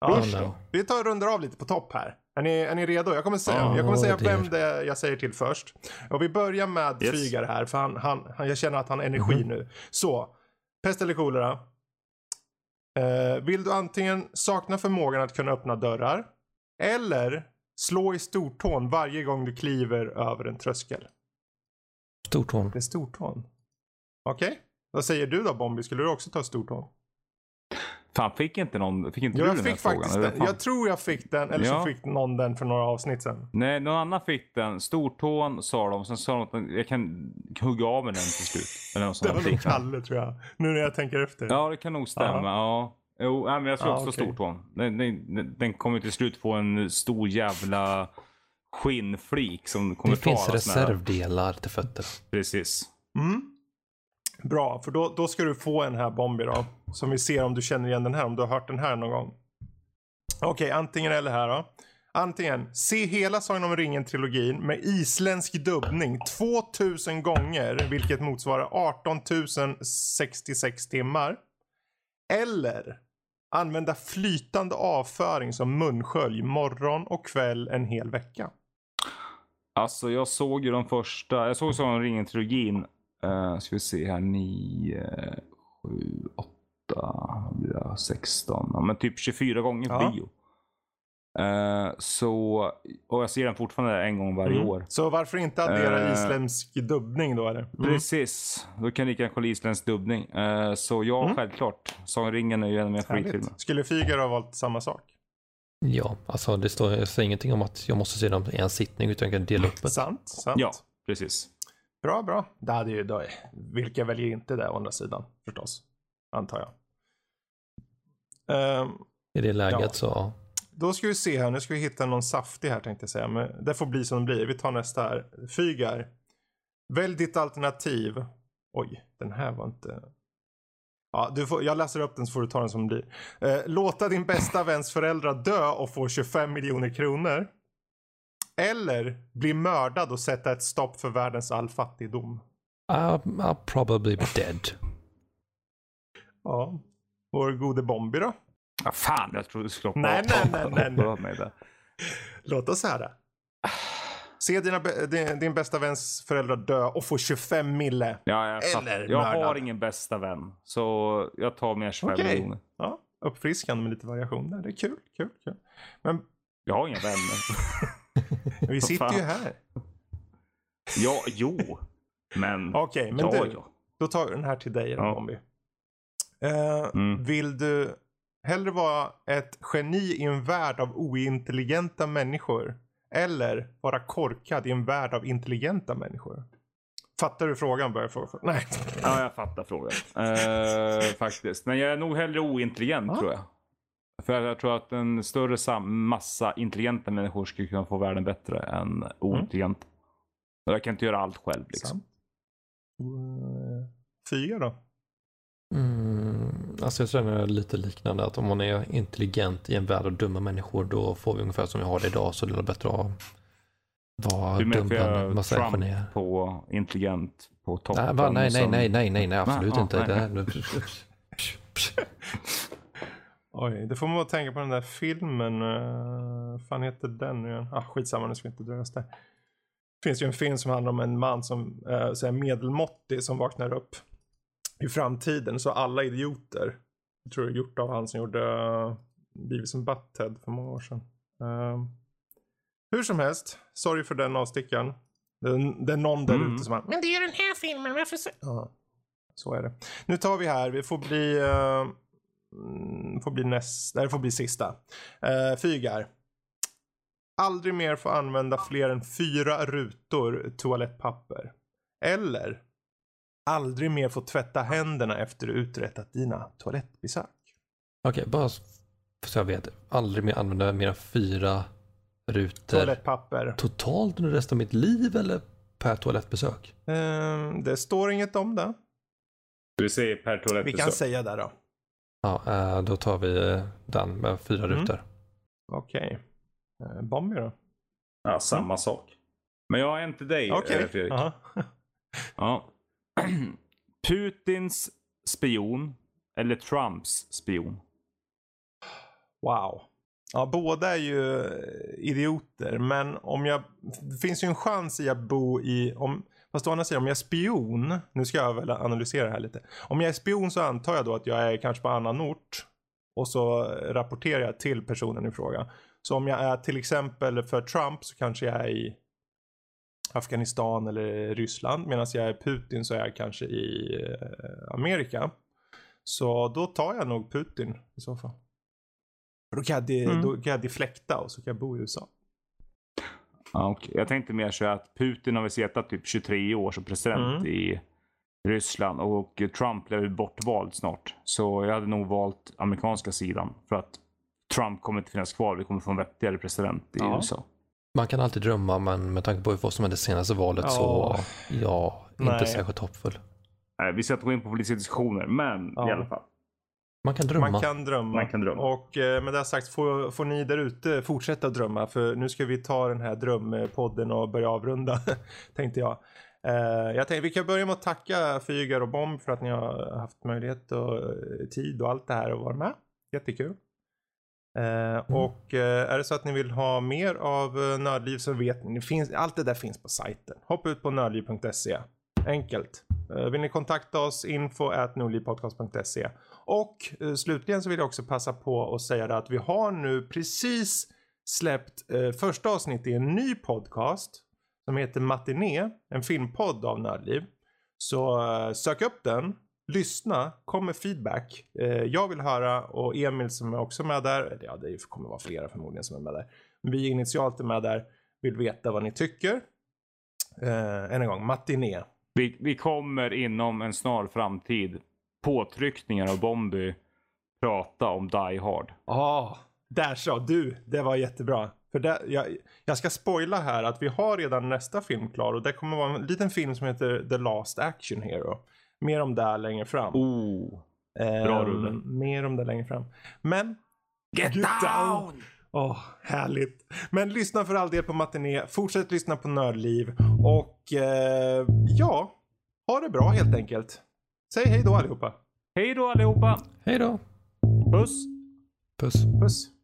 Ja, vi tar och rundar av lite på topp här. Är ni, är ni redo? Jag kommer säga, Ja, jag kommer säga vem det jag säger till först. Och vi börjar med Yes. Flygar här, för han, han, han, jag känner att han har energi Mhm. nu. Så, pest eller kolera. Eh, vill du antingen sakna förmågan att kunna öppna dörrar. Eller slå i stortån varje gång du kliver över en tröskel. stortån. Det är stortån. Okej? Vad säger du då Bombi? Skulle du också ta stortån? Fan, fick inte någon, fick inte Jo, du jag den här fick frågan? faktiskt den. Jag tror jag fick den, eller Ja. så fick någon den för några avsnitt sen. Nej, någon annan fick den. Stortån sa de. Sen sa de att jag kan hugga av med den till slut. Eller något Det var nog. Kalle tror jag. Nu när jag tänker efter. Ja, det kan nog stämma. Ja. Jo, nej, men jag tror Ja, också okej. stortån. Den, den, den kommer till slut få en stor jävla skinnflik som kommer Det finns ta reservdelar till fötterna. Precis. Mm. Bra, för då, då ska du få en här Bombi då. Som vi ser om du känner igen den här, om du har hört den här någon gång. Okej, antingen eller här då. Antingen se hela Sagan om ringen-trilogin med isländsk dubbning 2000 gånger, vilket motsvarar 18 066 timmar. Eller använda flytande avföring som munskölj morgon och kväll en hel vecka. Alltså jag såg ju de första, jag såg Sagan om ringen-trilogin. Uh, ska vi se här, 9, 7, 8, 16, ja, men typ 24 gånger på Ja. bio. Eh, så, och jag ser den fortfarande en gång varje Mm. år. Så varför inte addera Eh. isländsk dubbning då eller? Mm. Precis, då kan lika gärna kolla isländsk dubbning. Eh, så ja, Mm. självklart. Sagan om ringen är ju en av mina favoritfilmer. Skulle Fygar ha valt samma sak? Ja, alltså det står jag säger ingenting om att jag måste se dem i en sittning utan jag kan dela upp det. Sant, sant. Ja, precis. Bra, bra. Det hade ju då, vilka väljer inte det å andra sidan förstås? Antar jag. Ehm, I det läget Ja. så, då ska vi se här, nu ska vi hitta någon saftig här tänkte jag säga. Men det får bli som det blir. Vi tar nästa här. Fygar. Välj ditt alternativ. Oj, den här var inte... Ja, du får, jag läser upp den så får du ta den som det blir. Eh, låta din bästa väns föräldrar dö och få 25 miljoner kronor. Eller bli mördad och sätta ett stopp för världens all fattigdom. I'll, I'll probably be dead. Ja. Vår gode Bombi då? Ah, fan, jag trodde du skulle hoppa Nej, nej, nej, nej, nej. mig där. Låt oss höra. Se dina, din, din bästa väns föräldrar dö och få 25 mille. Ja, jag. Eller jag mördad. har ingen bästa vän. Så jag tar med 25 Okej. miljoner. Ja, uppfriskande med lite variation där. Det är kul, kul, kul. Men Jag har inga vänner. vi sitter ju här. ja, jo. Men... Okej, men ja, du. ja. Då tar vi den här till dig Ja. Bombi. Eh, Mm. Vill du hellre vara ett geni i en värld av ointelligenta människor? Eller vara korkad i en värld av intelligenta människor? Fattar du frågan? Börjar få, nej. Ja, jag fattar frågan. Eh, faktiskt. Men jag är nog hellre ointelligent Ja. tror jag. För jag tror att en större massa intelligenta människor skulle kunna få världen bättre än ointelligenta. Och Jag kan inte göra allt själv liksom. Eh, Fyra då? Mm, alltså jag känner lite liknande att om man är intelligent i en värld av dumma människor då får vi ungefär som vi har det idag så det är det bättre att vara Du dum menar bland massa Trump genier. på intelligent på toppen? Nej, va, nej, nej, nej, nej, nej, nej, absolut Ah, inte. nej, Det här, nu- Oj, det får man att tänka på den där filmen. Uh, fan heter den nu? Ah, skitsamma, nu ska vi inte där. Det finns ju en film som handlar om en man som uh, så här medelmåttig som vaknar upp i framtiden. Så alla idioter. Jag tror det är gjort av han som gjorde uh, Beavis and Butthead för många år sedan. Uh, hur som helst, sorry för den avstickaren. Det är, är någon där Mm. ute som har, men det är ju den här filmen, varför så? Ja, så är det. Nu tar vi här, vi får bli, uh, får bli nästa, det får bli sista. Uh, Fygar. Aldrig mer få använda fler än fyra rutor toalettpapper. Eller aldrig mer få tvätta händerna efter du uträttat dina toalettbesök. Okej, bara så jag vet. Aldrig mer använda mer än fyra rutor Toalettpapper. totalt under resten av mitt liv eller per toalettbesök? Ehm, det står inget om det. Du säger per Vi toalettbesök. kan säga det då. Ja, eh, då tar vi eh, den med fyra Mm. rutor. Okej. Uh, Bombi då? Ja, samma sak. Men jag är inte dig Okej. eh, Fredrik. Aha. Ja. Putins spion eller Trumps spion? Wow. Ja, båda är ju eh, idioter. Men om jag... Det finns ju en chans i att bo i... Om, fast å andra sidan, om jag är spion. Nu ska jag väl analysera det här lite. Om jag är spion så antar jag då att jag är kanske på annan ort. Och så rapporterar jag till personen i fråga. Så om jag är till exempel för Trump så kanske jag är i Afghanistan eller Ryssland. Medan jag är Putin så är jag kanske i eh, Amerika. Så då tar jag nog Putin i så fall. Då kan, jag, de, Mm. då kan jag deflekta och så kan jag bo i USA. Ja, okej. Jag tänkte mer så att Putin har väl suttit typ 23 år som president Mm. i Ryssland och Trump blev bortvald snart. Så jag hade nog valt amerikanska sidan för att Trump kommer inte finnas kvar. Vi kommer få en vettigare president i Ja. USA. Man kan alltid drömma, men med tanke på vad som hände senaste valet så, Ja. ja, Nej. inte särskilt hoppfull. Nej, vi ska inte gå in på politiska diskussioner, men Ja. i alla fall. Man kan drömma. Man kan drömma. Man kan drömma. Och eh, med det sagt får, får ni där ute fortsätta drömma för nu ska vi ta den här drömpodden och börja avrunda tänkte jag. Eh, jag tänkte vi kan börja med att tacka Fygar och Bomb för att ni har haft möjlighet och eh, tid och allt det här att vara med. Jättekul. Eh, Och är det så att ni vill ha mer av Nördliv så vet ni, finns, allt det där finns på sajten. Hoppa ut på nördliv.se. Enkelt. Vill ni kontakta oss info at nordlivpodcast.se. Och eh, slutligen så vill jag också passa på att säga det att vi har nu precis släppt eh, första avsnittet i en ny podcast som heter Matiné, en filmpodd av Nördliv. Så eh, sök upp den, lyssna, kom med feedback. Eh, jag vill höra och Emil som är också med där, eller ja det kommer vara flera förmodligen som är med där. Men vi initialt är med där, vill veta vad ni tycker. Eh, än en gång, Matiné. Vi, vi kommer inom en snar framtid, påtryckningar av Bombi, prata om Die Hard. Ja, där sa du. Det var jättebra. För det, jag, jag ska spoila här att vi har redan nästa film klar och det kommer vara en liten film som heter The Last Action Hero. Mer om det längre fram. Oh. Ehm, bra rulle. Mer om det längre fram. Men... Get, Get down! down! Åh, härligt. Men lyssna för all del på Matiné. Fortsätt lyssna på Nördliv. Och eh, ja, ha det bra helt enkelt. Säg hej då allihopa. Hej då allihopa! Hej då! Puss! Puss. Puss.